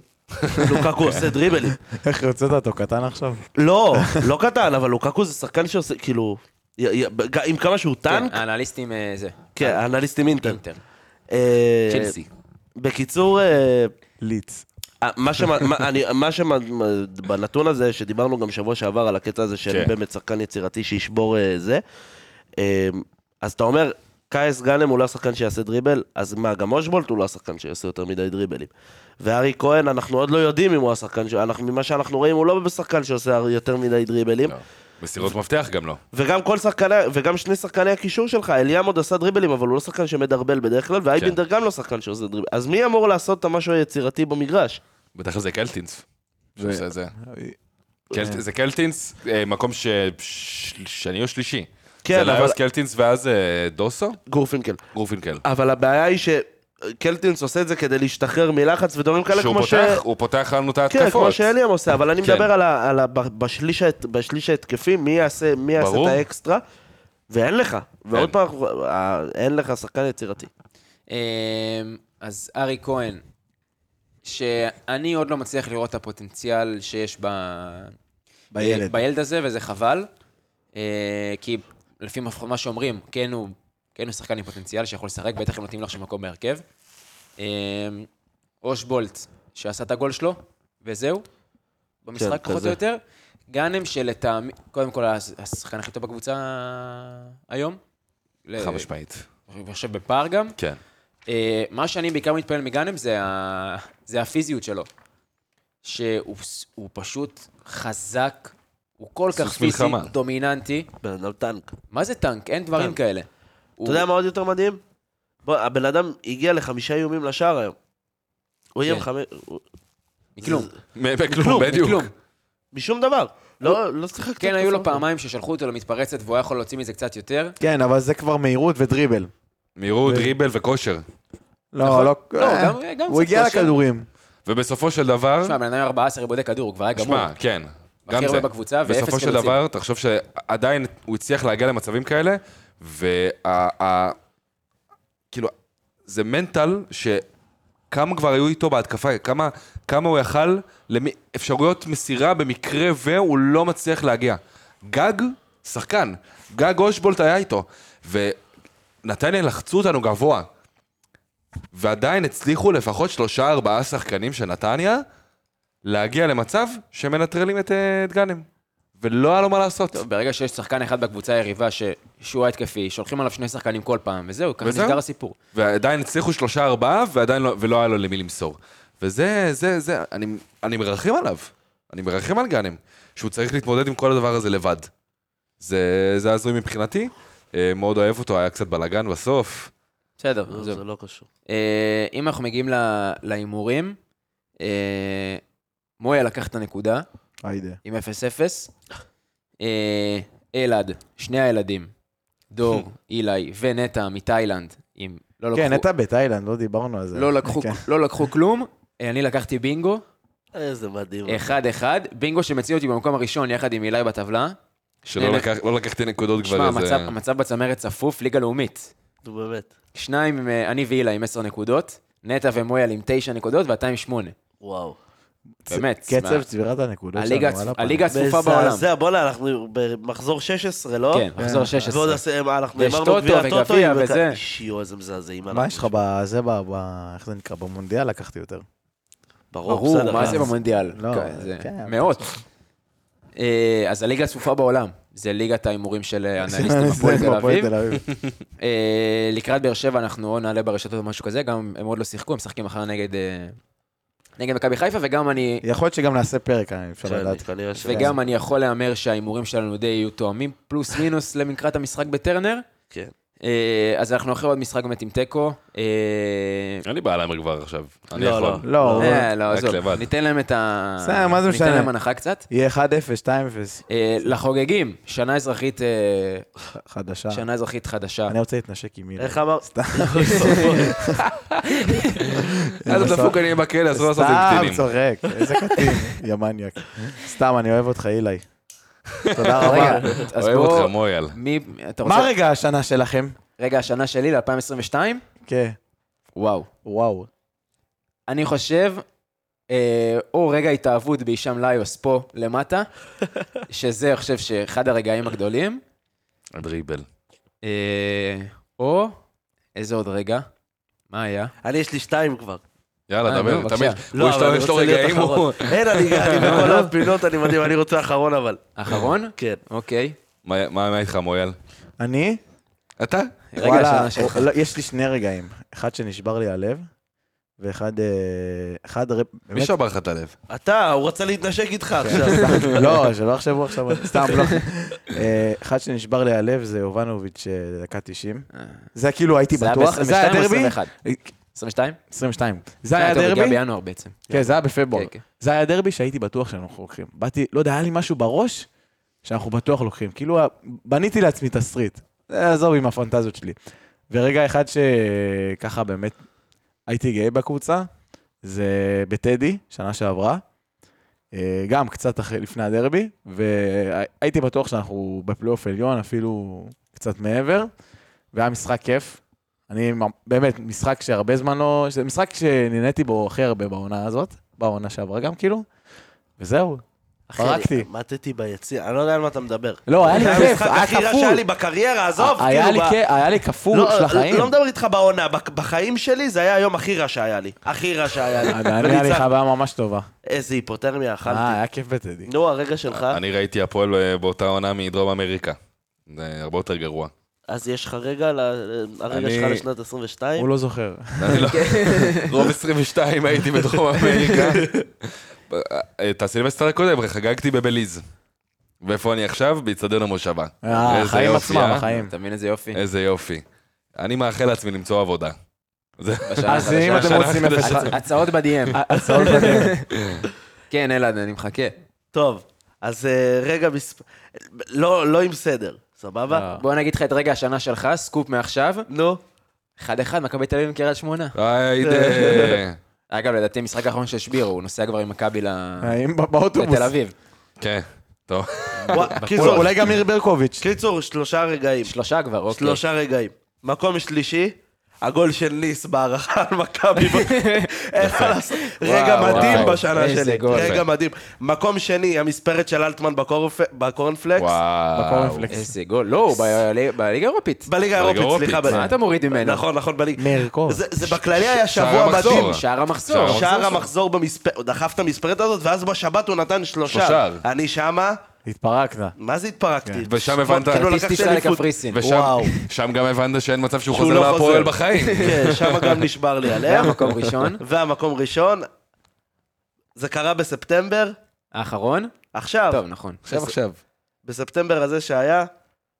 לוקקו עושה דריבלים. איך הוצאת אותו קטן עכשיו? לא, לא קטן, אבל לוקקו זה שחקן שעושה, כאילו, י- י- ג- עם כמה שהוא טנק, כן, האנליסטים אה, זה. כן, האנליסטים אינטר. אינטר. אה, צ'לסי. בקיצור, אה, ליץ. אה, מה שמה- מה- אני- מה שבנתון הזה, שדיברנו גם שבוע שעבר על הקטע הזה שאין כן. באמת שחקן יצירתי שישבור אה, זה, אז אתה אומר, קייס גאנם הוא לא השחקן שיעשה דריבל, אז מה, גם אושבולט הוא לא השחקן שיעשה יותר מדי דריבלים. וארי כהן, אנחנו עוד לא יודעים אם הוא השחקן, אנחנו- ממה שאנחנו רואים, הוא לא שחקן שעושה יותר מדי דריבלים. לא. מסירות מפתח גם לא. וגם כל שחקני, וגם שני שחקני הקישור שלך, אליאם עוד עשה דריבלים, אבל הוא לא שחקן שמדרבל בדרך כלל, ואייבינדר כן. גם לא שחקן שעושה דריבל. אז מי אמור לעשות את המשהו היצירתי במגרש? בדרך כלל זה קלטינס. זה- את זה. קלט- זה קלטינס, אה, מקום ש- ש- שני או שלישי. כן, זה אבל- ליוס קלטינס ואז אה, דוסו? גורפינקל. גורפינקל. אבל הבעיה היא שקלטינס עושה את זה כדי להשתחרר מלחץ ודברים כאלה כמו ש... פותח, הוא פותח לנו את ההתקפות. כן, כמו שאליאם עושה, אבל אני כן. מדבר על ה... על ה... בשליש בשליש ההתקפי, מי יעשה מי יעשה את. האקסטרה, ואין לך. ועוד אין. פעם, אה, אין לך שחקן יצירתי. אמ, אז ארי כהן, שאני עוד לא מצליח לראות את הפוטנציאל שיש ב... בילד. בילד הזה, וזה חבל. אה, כי לפי מה שאומרים, כן הוא, כן הוא שחקן עם פוטנציאל שיכול לשחק, בטח אם נותנים לו עכשיו מקום בהרכב. אמ, אושבולט, שעשה את הגול שלו, וזהו. במשחק כן, פחות כזה. או יותר. גאנם שלטעמי, קודם כל השחקן הכי טוב בקבוצה היום. חד משמעית. אני חושב בפער גם. כן. אה, מה שאני בעיקר מתפעל מגאנם זה, ה... זה הפיזיות שלו. שהוא הוא פשוט חזק, הוא כל כך פיזי. דומיננטי. בן אדם טנק. מה זה טנק? אין דברים. כאלה. אתה יודע מה עוד יותר מדהים? בוא, הבן אדם הגיע לחמישה איומים לשער היום. הוא איים כן. חמש... מכלום. מ- בכלום, בדיוק. מכלום. משום דבר. לא, לא שיחק כן, טוב היו לו. פעמיים ששלחו אותו למתפרצת והוא היה יכול להוציא מזה קצת יותר. כן, אבל זה כבר מהירות ודריבל. מהירות, דריבל וכושר. לא, נכון. לא, לא, אה, הוא הגיע. לכדורים. ובסופו של דבר, תשמע, בן אדם 14 ריבודי כדור, הוא כבר היה גמור. שמע, כן, גם זה. בקבוצה, ואפס בסופו של. דבר, תחשוב שעדיין הוא הצליח להגיע למצבים כאלה, וה... ה- כאילו, זה מנטל שכמה כבר היו איתו בהתקפה, כמה, כמה הוא יכל לאפשרויות מסירה במקרה והוא לא מצליח להגיע. גג, שחקן. גג אושבולט היה איתו. ונתניה לחצו אותנו גבוה. ועדיין הצליחו לפחות שלושה ארבעה שחקנים של נתניה להגיע למצב שמנטרלים את, אה, את גאנם. ולא היה לו מה לעשות. טוב, ברגע שיש שחקן אחד בקבוצה היריבה ש- שהוא ההתקפי, שולחים עליו שני שחקנים כל פעם, וזהו, ככה. נסגר הסיפור. ועדיין הצליחו שלושה ארבעה, ועדיין לא, ולא היה לו למי למסור. וזה, זה, זה, אני, אני מרחם עליו. אני מרחם על גאנם, שהוא צריך להתמודד עם כל הדבר הזה לבד. זה, זה הזוי מבחינתי. אה, מאוד אוהב אותו, היה קצת בלאגן בסוף. בסדר, לא. זה לא קשור. אה, אם אנחנו מגיעים להימורים, אה, מויה לקח את הנקודה היידה. עם 0-0. אה, אלעד, שני הילדים, דור, אילי ונטע מתאילנד, עם... לא כן, לקחו- נטע בתאילנד, לא דיברנו על זה. לא לקחו- כן. לא לקחו כלום. אה, אני לקחתי בינגו, איזה מדהים. 1-1, בינגו שמציע אותי במקום הראשון יחד עם אילי בטבלה. שלא לקח, לא לקחתי נקודות כבר שמע, איזה... המצב, המצב בצמרת צפוף, ליגה לאומית. נו, באמת. שניים, אה, אני ואילה עם 10 נקודות, נטע ומויאל עם 9 נקודות ואתה עם 8. וואו. באמת. קצב צבירת הנקודות שלנו. על הפנים. הליגה הצפופה בעולם. מזעזע, בוא'נה, אנחנו במחזור 16, לא? כן, מחזור 16. ועוד עשה- מה, אנחנו אמרנו טוטו גביע וגביע הטוטו, וזה. שיו, איזה מזעזעים. מה. יש לך בזה, ב- ב- איך זה נקרא? במונדיאל לקחתי יותר. ברור. מה זה אז- במונדיאל? לא, כן, זה כן. מאות. אה, אז הליגה הצפופה בעולם, זה ליגת ההימורים של אה, אנליסטים זה הפועל תל אביב. אה, לקראת באר שבע אנחנו או נעלה ברשתות או משהו כזה, גם הם עוד לא שיחקו, הם משחקים מחר נגד אה, נגד מכבי חיפה, וגם אני יכול להיות שגם נעשה פרק, אה, אפשר לדעת. וגם אני יכול להמר שההימורים שלנו די יהיו תואמים, פלוס מינוס לקראת המשחק בטרנר. כן. אה, אז אנחנו אחרי עוד משחק באמת עם תיקו. אה, אין לי בעיה להמר כבר עכשיו. אני לא, יכול. לא. לא, אה, לא, עזוב. ניתן להם את ה... בסדר, מה זה משנה? ניתן להם הנחה קצת. יהיה 1-0, 2-0, אה, לחוגגים, שנה אזרחית, אה, חדשה. שנה אזרחית חדשה. אני רוצה להתנשק עם מילה. איך אמר? אז דפוק אני בכלא, אסור לעשות את זה עם סתם קטינים. צוחק, איזה קטין, יא מניאק. סתם, אני אוהב אותך, אילי. תודה רגע, רבה. אוהב אותך, מויאל. מה רגע השנה שלכם? רגע, השנה שלי ל-2022? כן, וואו. וואו. אני חושב, אה, או רגע התאהבות בהישאם ליוס פה למטה, שזה, אני חושב שאחד הרגעים הגדולים, הדריבל. אה, או, איזה עוד רגע? מה היה? אני, יש לי שתיים כבר. יאללה, אה, דבר. תמיד. לא, הוא יש אבל לו- אני יש לו רוצה להיות רגעים, הוא... אחרון. אין, אני בכל הפינות, אני מדהים, אני רוצה אחרון אבל. אחרון? כן. אוקיי. מה איתך, מויאל? אני? אתה? וואלה. לא, יש לי שני רגעים. אחד שנשבר לי הלב, ואחד... אה, אחד... מי שבר לך את הלב? אתה, הוא רצה להתנשק איתך עכשיו. לא, שלא יחשבו עכשיו, סתם, לא. אה, אחד שנשבר לי הלב זה יובנוביץ' דקה 90. זה כאילו הייתי בטוח, זה היה ב-22 או דרבי? 21? 22? 22. זה היה טוב, הגיע דרבי? בינואר בעצם. כן, זה היה בפברואר. כן, כן. זה היה דרבי שהייתי בטוח שאנחנו לוקחים. באתי, לא יודע, היה לי משהו בראש שאנחנו בטוח לוקחים. כאילו, בניתי לעצמי תסריט. עזוב עם הפנטזיות שלי. ורגע אחד שככה באמת הייתי גאה בקבוצה, זה בטדי, שנה שעברה. אה, גם קצת אחרי, לפני הדרבי, והייתי בטוח שאנחנו בפלייאוף עליון, אפילו קצת מעבר, והיה משחק כיף. אני באמת, משחק שהרבה זמן לא... זה משחק שנהניתי בו הכי הרבה בעונה הזאת, בעונה שעברה גם כאילו, וזהו. פרקתי. מתתי ביציע, אני לא יודע על מה אתה מדבר. לא, היה לי זה כיף, המשחק היה הכי רע כפול. שהיה לי בקריירה, עזוב, היה כאילו, היה לי כפול לא, של החיים. לא מדבר איתך בעונה, בחיים שלי זה היה היום הכי רע שהיה לי. הכי רע שהיה לי. אני, היה לי. חוויה ממש טובה. איזה היפותרמיה אכלתי. אה, היה כיף בטדי. נו, הרגע שלך, אני ראיתי הפועל אה, באותה עונה מדרום אמריקה. זה הרבה יותר גרוע. אז יש לך רגע, הרגע אני- שלך לשנת 22? הוא לא זוכר. אני לא... רוב 22 הייתי בדרום אמריקה. את הסילבסטר הקודם חגגתי בבליז. ואיפה אני עכשיו? באיצטדיון המושבה. אה, החיים עצמם, אה? החיים. אתה מבין איזה יופי? איזה יופי. אני מאחל לעצמי למצוא עבודה. אז אם. אתם רוצים השנה 0 החדשה. הצעות ב-DM. הצעות בדרך. כן, אלעד, אני מחכה. טוב, אז אה, רגע, מספ- לא לא עם סדר, סבבה? לא. בוא נגיד לך את רגע השנה שלך, סקופ מעכשיו. נו, 1-1, מכבי תל אביב עם קריית שמונה. היידה. אגב, לדעתי המשחק האחרון של שבירו, הוא נוסע כבר עם מכבי ל- האם בא- באוטובוס. לתל אביב. כן, טוב. קיצור, אולי גם ניר ברקוביץ'. קיצור, שלושה רגעים. שלושה כבר, אוקיי. שלושה רגעים. מקום שלישי, הגול של ניס בהערכה על מכבי. אין מה לעשות. רגע וואו, מדהים וואו, בשנה איזה שלי. גול. רגע מדהים. מקום שני, המספרת של אלטמן בקורנפ- בקורנפלקס. וואו. בקורנפלקס. איזה גול. לא, הוא בליגה- בליגה האירופית. בליגה האירופית, האירופית. סליחה. מה אתה מוריד ממנו? נכון, נכון, בליגה. מאיר זה- זה בכללי היה שער שבוע המחזור. מדהים. שער המחזור. שער המחזור. שער המחזור במספרת, הוא דחף את המספרת הזאת, ואז בשבת הוא נתן שלושה. שלושה. אני שמה, התפרקת. מה זה התפרקתי? ושם הבנת- טיס לקחתי טיסה. לקפריסין. ושם וואו. שם גם הבנת שאין מצב שהוא חוזר לא להפועל. בחיים. כן, שם גם נשבר לי עליהם. והמקום ראשון. והמקום ראשון, זה קרה בספטמבר, האחרון? עכשיו, טוב, נכון. עכשיו עכשיו. בספטמבר הזה שהיה,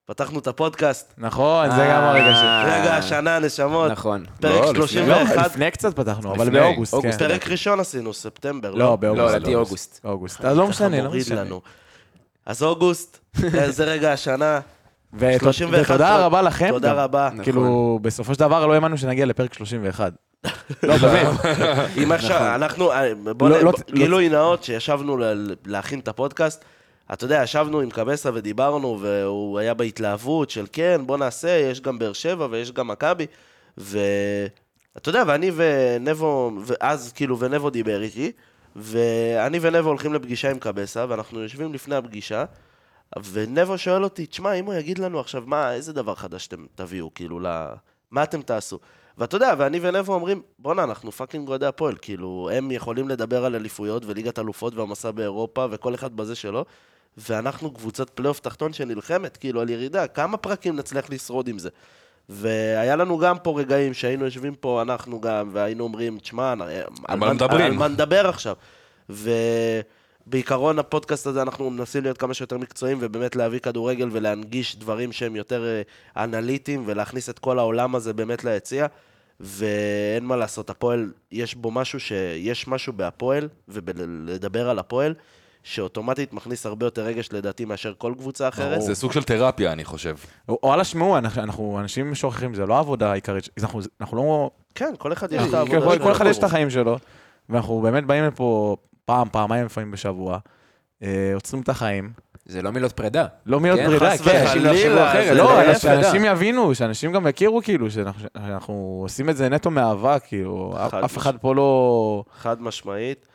פתחנו את הפודקאסט. נכון, זה גם הרגע של... אה. רגע, השנה, נשמות. נכון. פרק לא, לפני- לא, 31, לפני קצת פתחנו, אבל באוגוסט, אוגוסט. כן. פרק ראשון עשינו, ספטמבר, לא, לא? באוגוסט. לא, לדעתי אוגוסט. אוגוסט. אז לא משנה, לא משנה. אז אוגוסט, זה רגע השנה, ות- 31 ותודה רבה לכם. תודה גם. רבה. כאילו, בסופו של דבר לא האמנו שנגיע לפרק 31. לא, באמת. אם עכשיו, אנחנו, אה, בוא לא, נ... לא- גילוי נאות, שישבנו ל- להכין את הפודקאסט, אתה יודע, ישבנו עם קבסה ודיברנו, והוא היה בהתלהבות של כן, בוא נעשה, יש גם באר שבע ויש גם מכבי, ואתה יודע, ואני ונבו, ואז כאילו, ונבו דיבר איתי, ואני ונבו הולכים לפגישה עם קבסה, ואנחנו יושבים לפני הפגישה, ונבו שואל אותי, תשמע, אם הוא יגיד לנו עכשיו, מה, איזה דבר חדש אתם תביאו, כאילו, ל... מה אתם תעשו? ואתה יודע, ואני ונבו אומרים, בואנה, אנחנו fucking אוהדי הפועל, כאילו, הם יכולים לדבר על אליפויות וליגת אלופות והמסע באירופה, וכל אחד בזה שלו, ואנחנו קבוצת פלייאוף תחתון שנלחמת, כאילו, על ירידה, כמה פרקים נצליח לשרוד עם זה? והיה לנו גם פה רגעים שהיינו יושבים פה, אנחנו גם, והיינו אומרים, תשמע, על מה מדברים?" על מה נדבר עכשיו? ובעיקרון הפודקאסט הזה אנחנו מנסים להיות כמה שיותר מקצועיים ובאמת להביא כדורגל ולהנגיש דברים שהם יותר אה, אנליטיים ולהכניס את כל העולם הזה באמת ליציע. ואין מה לעשות, הפועל, יש בו משהו שיש משהו בהפועל, ובלדבר על הפועל, שאוטומטית מכניס הרבה יותר רגש לדעתי מאשר כל קבוצה אחרת. זה סוג של תרפיה, אני חושב. וואלה, שמעו, אנחנו- אנחנו אנשים שוכחים, זה לא העבודה העיקרית, אנחנו אנחנו לא... כן, כל אחד יש את אנחנו- העבודה כל- שלו. כל אחד יש את החיים שלו, ואנחנו באמת באים לפה פעם, פעמיים לפעמים בשבוע, אה, עוצרים את החיים. זה לא מילות פרידה. לא מילות כן, פרידה, חס כן. אנשים לא יחשבו אחרת. לא, פרידה. יבינו, שאנשים גם יכירו כאילו, שאנחנו- עושים את זה נטו מאהבה, כאילו, אף- חד אף אחד פה לא... חד משמעית.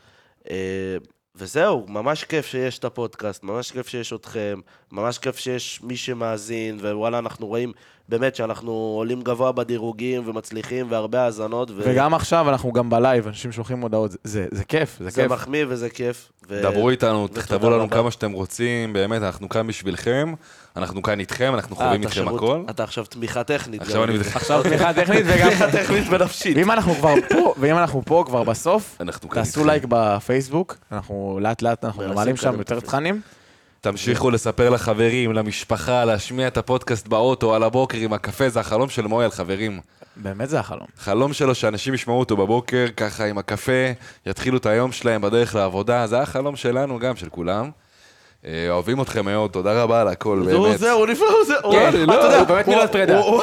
וזהו, ממש כיף שיש את הפודקאסט, ממש כיף שיש אתכם, ממש כיף שיש מי שמאזין, ווואלה, אנחנו רואים באמת שאנחנו עולים גבוה בדירוגים ומצליחים והרבה האזנות. ו- וגם עכשיו אנחנו גם בלייב, אנשים שולחים הודעות, זה- זה זה כיף, זה זה כיף. מחמיא וזה כיף. ו- דברו איתנו, תכתבו לנו הרבה. כמה שאתם רוצים, באמת, אנחנו כאן בשבילכם, אנחנו כאן איתכם, אנחנו אה, חווים איתכם הכל. אתה עכשיו תמיכה טכנית. עכשיו. אני... עכשיו תמיכה טכנית וגם... תמיכה טכנית ונפשית. ואם אנחנו כבר פה, ואם אנחנו פה כבר בסוף, אנחנו כאן תעשו. לייק בפייסבוק, אנחנו לאט לאט אנחנו מעלים שם יותר. תכנים. תמשיכו לספר לחברים, למשפחה, להשמיע את הפודקאסט באוטו, על הבוקר עם הקפה, זה החלום של מויאל, חברים. באמת זה החלום. חלום שלו שאנשים ישמעו אותו בבוקר, ככה עם הקפה, יתחילו את היום שלהם בדרך לעבודה, זה החלום שלנו גם, של כולם. אה, אוהבים אתכם מאוד, תודה רבה על הכל, הוא באמת. זהו, הוא נפלא, הוא זהו. הוא- כן, אתה לא, יודע, הוא באמת מילות פרידה. הוא-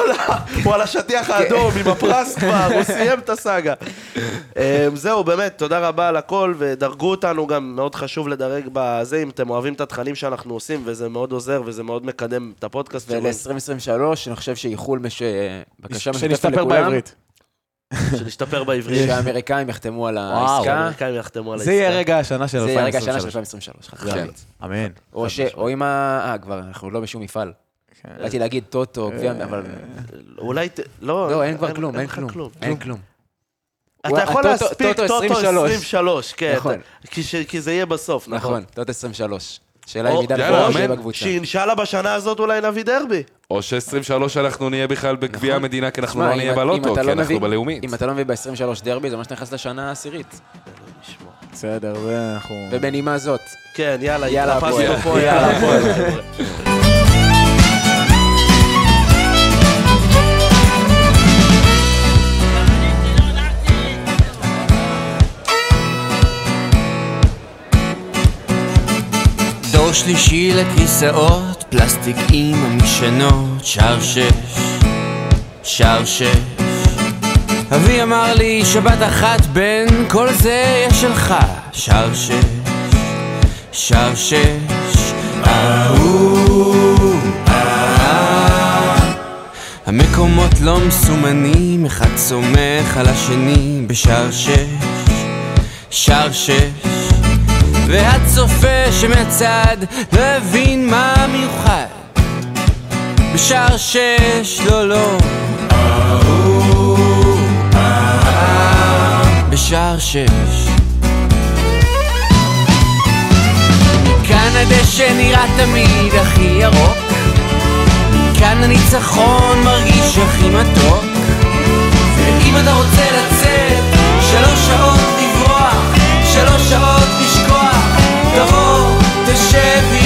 על השטיח האדום עם הפרס כבר, הוא סיים את הסאגה. אה, זהו, באמת, תודה רבה על הכל, ודרגו אותנו גם, מאוד חשוב לדרג בזה, אם אתם אוהבים את התכנים שאנחנו עושים, וזה מאוד עוזר, וזה מאוד מקדם את הפודקאסט. שלנו. ול-2023, אני חושב שיחול מש... בקשה משותפת שנשתפר לכולם, בעברית. שנשתפר בעברית. שהאמריקאים יחתמו על וואו. העסקה. שהאמריקאים יחתמו על זה יהיה העסקה. רגע השנה של זה יהיה רגע השנה של 2023. 2023. כן. חכמת. אמן. או עם ה... אה, כבר, אנחנו לא בשום מפעל. כן. באתי להגיד טוטו, גביע, אבל... אולי, לא, לא, אין כבר כלום, אין כלום. אין כלום. אתה יכול להספיק טוטו טוטו 23. 23, כן. נכון. כי זה יהיה בסוף, נכון. נכון, טוטו 23. שאלה אם עידן יאללה, פורש יהיה אמן. בקבוצה. שאינשאללה בשנה הזאת אולי נביא דרבי. או ש-23 אנחנו נהיה בכלל בגביע המדינה, כי אנחנו לא נהיה בלוטו, כי לא אנחנו מביא- בלאומית. אם אתה לא מביא ב-23 דרבי, זה ממש נכנס לשנה העשירית. בסדר, זה אנחנו... ובנימה זאת, כן, יאללה, יאללה, הפועל. דור שלישי לכיסאות, פלסטיק עם המשענות, שער שש, שער שש. אבי אמר לי שבת אחת בין כל זה יש שלך, שער שש, שער שש. המקומות לא מסומנים, אחד סומך על השני בשער שש, שער שש. והצופה שמצד לא הבין מה מיוחד? בשער שש לא לא. בשער שש. מכאן הדשא נראה תמיד הכי ירוק. מכאן הניצחון מרגיש הכי מתוק. ואם אתה רוצה לצאת שלוש שעות לברוח שלוש שעות Chevy.